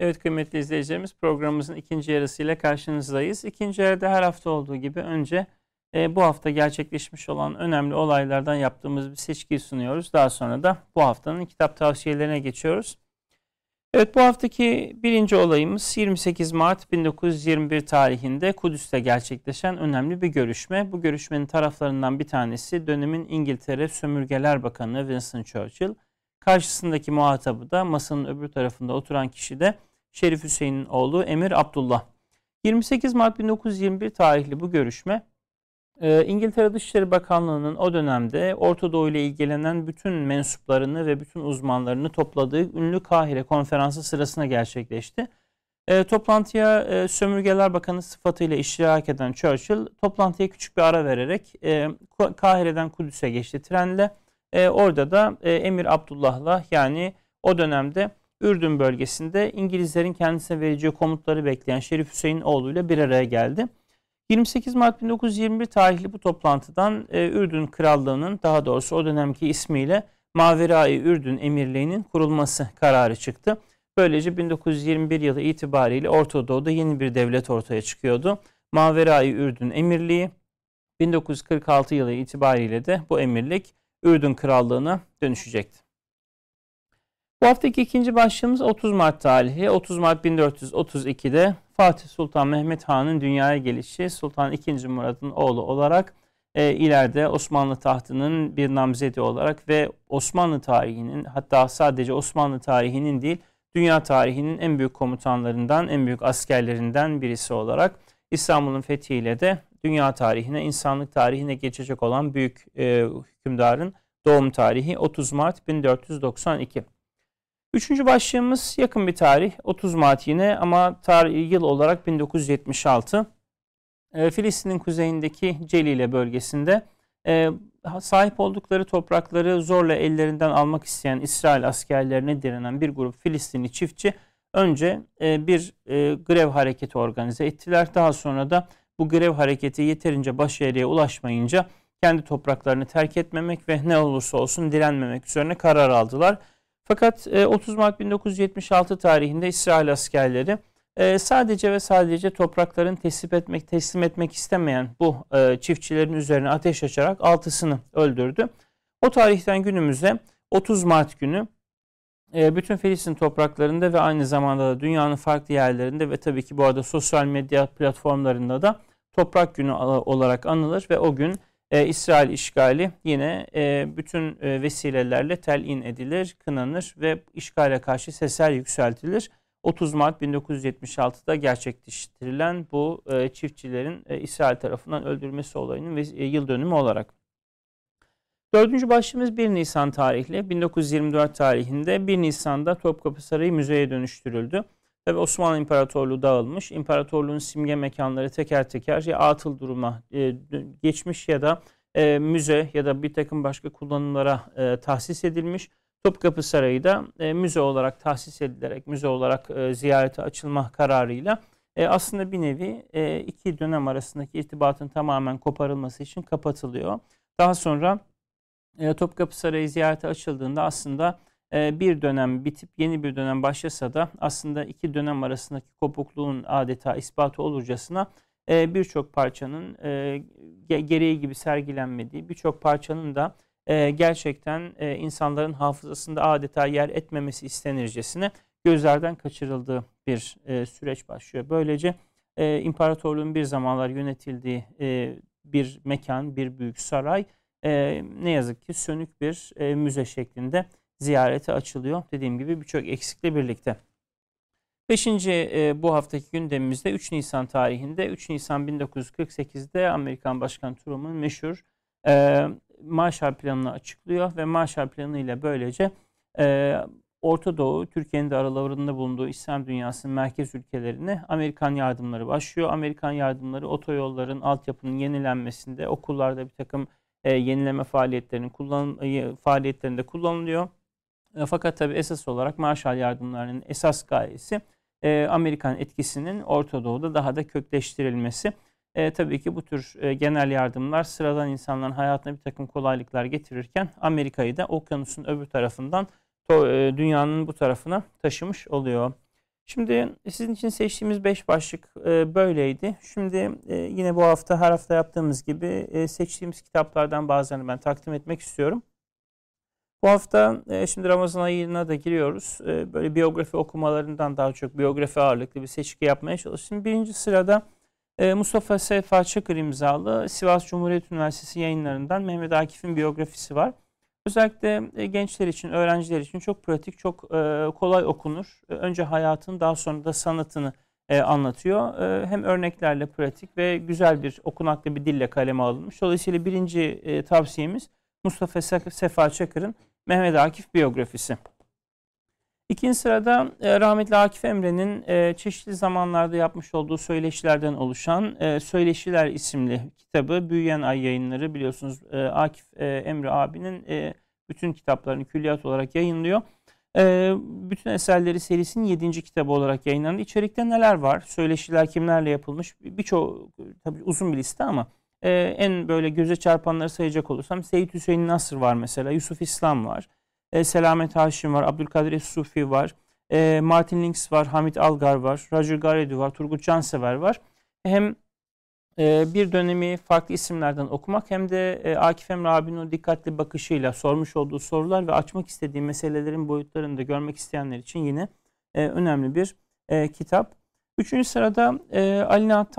Evet kıymetli izleyicilerimiz programımızın ikinci yarısıyla karşınızdayız. İkinci yarıda her hafta olduğu gibi önce e, bu hafta gerçekleşmiş olan önemli olaylardan yaptığımız bir seçkiyi sunuyoruz. Daha sonra da bu haftanın kitap tavsiyelerine geçiyoruz. Evet bu haftaki birinci olayımız 28 Mart 1921 tarihinde Kudüs'te gerçekleşen önemli bir görüşme. Bu görüşmenin taraflarından bir tanesi dönemin İngiltere Sömürgeler Bakanı Winston Churchill. Karşısındaki muhatabı da masanın öbür tarafında oturan kişi de Şerif Hüseyin'in oğlu Emir Abdullah. 28 Mart 1921 tarihli bu görüşme e, İngiltere Dışişleri Bakanlığı'nın o dönemde Orta Doğu ile ilgilenen bütün mensuplarını ve bütün uzmanlarını topladığı ünlü Kahire konferansı sırasında gerçekleşti. E, toplantıya e, Sömürgeler Bakanı sıfatıyla iştirak eden Churchill toplantıya küçük bir ara vererek e, Kahire'den Kudüs'e geçti trenle. E, orada da e, Emir Abdullah'la yani o dönemde Ürdün bölgesinde İngilizlerin kendisine vereceği komutları bekleyen Şerif Hüseyin oğluyla bir araya geldi. 28 Mart 1921 tarihli bu toplantıdan e, Ürdün Krallığı'nın daha doğrusu o dönemki ismiyle Maverai Ürdün Emirliği'nin kurulması kararı çıktı. Böylece 1921 yılı itibariyle Orta Doğu'da yeni bir devlet ortaya çıkıyordu. Maverai Ürdün Emirliği 1946 yılı itibariyle de bu emirlik Ürdün Krallığı'na dönüşecekti. Bu haftaki ikinci başlığımız 30 Mart tarihi. 30 Mart 1432'de Fatih Sultan Mehmet Han'ın dünyaya gelişi Sultan II. Murad'ın oğlu olarak e, ileride Osmanlı tahtının bir namzedi olarak ve Osmanlı tarihinin hatta sadece Osmanlı tarihinin değil dünya tarihinin en büyük komutanlarından, en büyük askerlerinden birisi olarak İstanbul'un fethiyle de dünya tarihine, insanlık tarihine geçecek olan büyük e, hükümdarın doğum tarihi 30 Mart 1492. Üçüncü başlığımız yakın bir tarih. 30 Mart yine ama tarih, yıl olarak 1976. E, Filistin'in kuzeyindeki Celile bölgesinde e, sahip oldukları toprakları zorla ellerinden almak isteyen İsrail askerlerine direnen bir grup Filistinli çiftçi önce e, bir e, grev hareketi organize ettiler. Daha sonra da bu grev hareketi yeterince başarıya ulaşmayınca kendi topraklarını terk etmemek ve ne olursa olsun direnmemek üzerine karar aldılar. Fakat 30 e, Mart 1976 tarihinde İsrail askerleri e, sadece ve sadece toprakların teslim etmek teslim etmek istemeyen bu e, çiftçilerin üzerine ateş açarak altısını öldürdü. O tarihten günümüze 30 Mart günü bütün Filistin topraklarında ve aynı zamanda da dünyanın farklı yerlerinde ve tabii ki bu arada sosyal medya platformlarında da Toprak Günü olarak anılır ve o gün e, İsrail işgali yine e, bütün e, vesilelerle telin edilir, kınanır ve işgale karşı sesler yükseltilir. 30 Mart 1976'da gerçekleştirilen bu e, çiftçilerin e, İsrail tarafından öldürülmesi olayının e, yıl dönümü olarak. Dördüncü başlığımız 1 Nisan tarihli. 1924 tarihinde 1 Nisan'da Topkapı Sarayı müzeye dönüştürüldü. Tabi Osmanlı İmparatorluğu dağılmış. İmparatorluğun simge mekanları teker teker ya atıl duruma e, geçmiş ya da e, müze ya da bir takım başka kullanımlara e, tahsis edilmiş. Topkapı Sarayı da e, müze olarak tahsis edilerek müze olarak e, ziyarete açılma kararıyla e, aslında bir nevi e, iki dönem arasındaki irtibatın tamamen koparılması için kapatılıyor. Daha sonra e, Topkapı Sarayı ziyarete açıldığında aslında bir dönem bitip yeni bir dönem başlasa da aslında iki dönem arasındaki kopukluğun adeta ispatı olurcasına e, birçok parçanın e, gereği gibi sergilenmediği, birçok parçanın da e, gerçekten insanların hafızasında adeta yer etmemesi istenircesine gözlerden kaçırıldığı bir süreç başlıyor. Böylece imparatorluğun bir zamanlar yönetildiği bir mekan, bir büyük saray ne yazık ki sönük bir müze şeklinde ziyarete açılıyor. Dediğim gibi birçok eksikle birlikte. Beşinci e, bu haftaki gündemimizde 3 Nisan tarihinde 3 Nisan 1948'de Amerikan Başkan Truman meşhur e, Marshall Planı'nı açıklıyor ve Marshall Planı ile böylece e, Orta Doğu, Türkiye'nin de aralarında bulunduğu İslam dünyasının merkez ülkelerine Amerikan yardımları başlıyor. Amerikan yardımları otoyolların, altyapının yenilenmesinde, okullarda bir takım e, yenileme faaliyetlerinin kullan, e, faaliyetlerinde kullanılıyor. E, fakat tabi esas olarak Marshall yardımlarının esas gayesi e, Amerikan etkisinin Orta Doğu'da daha da kökleştirilmesi. E, tabii ki bu tür e, genel yardımlar sıradan insanların hayatına bir takım kolaylıklar getirirken Amerika'yı da okyanusun öbür tarafından to, e, dünyanın bu tarafına taşımış oluyor. Şimdi sizin için seçtiğimiz 5 başlık e, böyleydi. Şimdi e, yine bu hafta her hafta yaptığımız gibi e, seçtiğimiz kitaplardan bazılarını ben takdim etmek istiyorum. Bu hafta e, şimdi Ramazan ayına da giriyoruz. E, böyle biyografi okumalarından daha çok biyografi ağırlıklı bir seçki yapmaya çalıştım. Birinci sırada e, Mustafa Sefa Çakır imzalı Sivas Cumhuriyet Üniversitesi yayınlarından Mehmet Akif'in biyografisi var. Özellikle e, gençler için, öğrenciler için çok pratik, çok e, kolay okunur. E, önce hayatını, daha sonra da sanatını e, anlatıyor. E, hem örneklerle pratik ve güzel bir okunaklı bir dille kaleme alınmış. Dolayısıyla birinci e, tavsiyemiz Mustafa Sefa Çakır'ın Mehmet Akif biyografisi. İkinci sırada e, rahmetli Akif Emre'nin e, çeşitli zamanlarda yapmış olduğu söyleşilerden oluşan e, Söyleşiler isimli kitabı Büyüyen Ay yayınları biliyorsunuz Akif Emre abinin bütün kitaplarını külliyat olarak yayınlıyor. Bütün eserleri serisinin yedinci kitabı olarak yayınlandı. İçerikte neler var? Söyleşiler kimlerle yapılmış? Birçok tabii uzun bir liste ama e, en böyle göze çarpanları sayacak olursam Seyit Hüseyin Nasır var mesela, Yusuf İslam var. E, Selamet Haşim var, Abdülkadir Sufi var, e, Martin Links var, Hamit Algar var, Roger Garedu var, Turgut Cansever var. Hem e, bir dönemi farklı isimlerden okumak hem de e, Akif Emre abinin o dikkatli bakışıyla sormuş olduğu sorular ve açmak istediği meselelerin boyutlarını da görmek isteyenler için yine e, önemli bir e, kitap. Üçüncü sırada e, Ali Nihat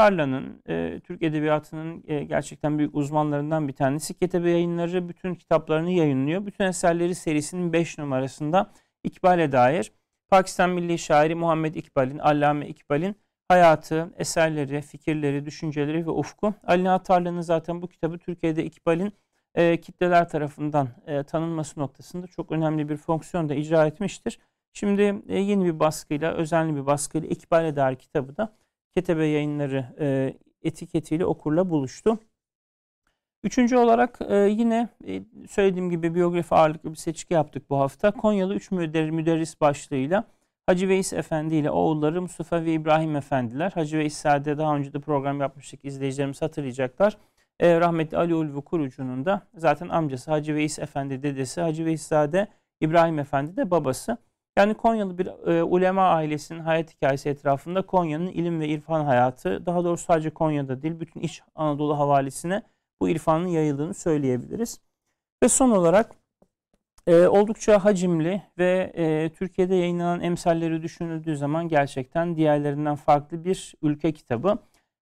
e, Türk Edebiyatı'nın e, gerçekten büyük uzmanlarından bir tanesi. Ketebe yayınları bütün kitaplarını yayınlıyor. Bütün eserleri serisinin 5 numarasında İkbal'e dair Pakistan Milli Şairi Muhammed İkbal'in, Allame İkbal'in hayatı, eserleri, fikirleri, düşünceleri ve ufku. Ali Nihat zaten bu kitabı Türkiye'de İkbal'in e, kitleler tarafından e, tanınması noktasında çok önemli bir fonksiyon da icra etmiştir. Şimdi e, yeni bir baskıyla, özenli bir baskıyla İkbal Eder kitabı da Ketebe Yayınları e, etiketiyle okurla buluştu. Üçüncü olarak e, yine e, söylediğim gibi biyografi ağırlıklı bir seçki yaptık bu hafta. Konyalı üç müder, müderris başlığıyla Hacı Veys Efendi ile oğulları Mustafa ve İbrahim Efendiler. Hacı Veys Sade daha önce de program yapmıştık izleyicilerimiz hatırlayacaklar. E, rahmetli Ali Ulvi Kurucu'nun da zaten amcası Hacı Veys Efendi dedesi Hacı Veys Sade İbrahim Efendi de babası. Yani Konyalı bir e, ulema ailesinin hayat hikayesi etrafında Konya'nın ilim ve irfan hayatı, daha doğrusu sadece Konya'da değil, bütün İç Anadolu havalisine bu irfanın yayıldığını söyleyebiliriz. Ve son olarak e, oldukça hacimli ve e, Türkiye'de yayınlanan emsalleri düşünüldüğü zaman gerçekten diğerlerinden farklı bir ülke kitabı.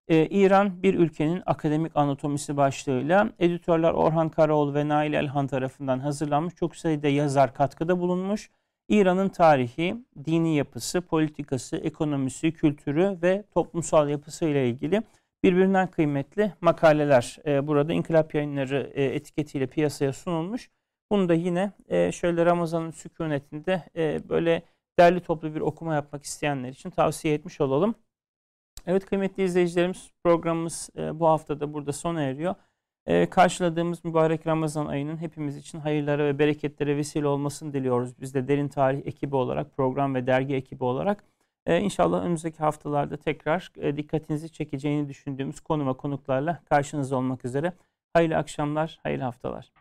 E, İran bir ülkenin akademik anatomisi başlığıyla editörler Orhan Karaoğlu ve Nail Elhan tarafından hazırlanmış çok sayıda yazar katkıda bulunmuş İran'ın tarihi, dini yapısı, politikası, ekonomisi, kültürü ve toplumsal yapısı ile ilgili birbirinden kıymetli makaleler e, burada İnkılap Yayınları e, etiketiyle piyasaya sunulmuş. Bunu da yine e, şöyle Ramazan'ın sükunetinde e, böyle derli toplu bir okuma yapmak isteyenler için tavsiye etmiş olalım. Evet kıymetli izleyicilerimiz programımız e, bu hafta da burada sona eriyor e, karşıladığımız mübarek Ramazan ayının hepimiz için hayırlara ve bereketlere vesile olmasını diliyoruz. Biz de Derin Tarih ekibi olarak, program ve dergi ekibi olarak e, inşallah önümüzdeki haftalarda tekrar e, dikkatinizi çekeceğini düşündüğümüz konuma konuklarla karşınızda olmak üzere. Hayırlı akşamlar, hayırlı haftalar.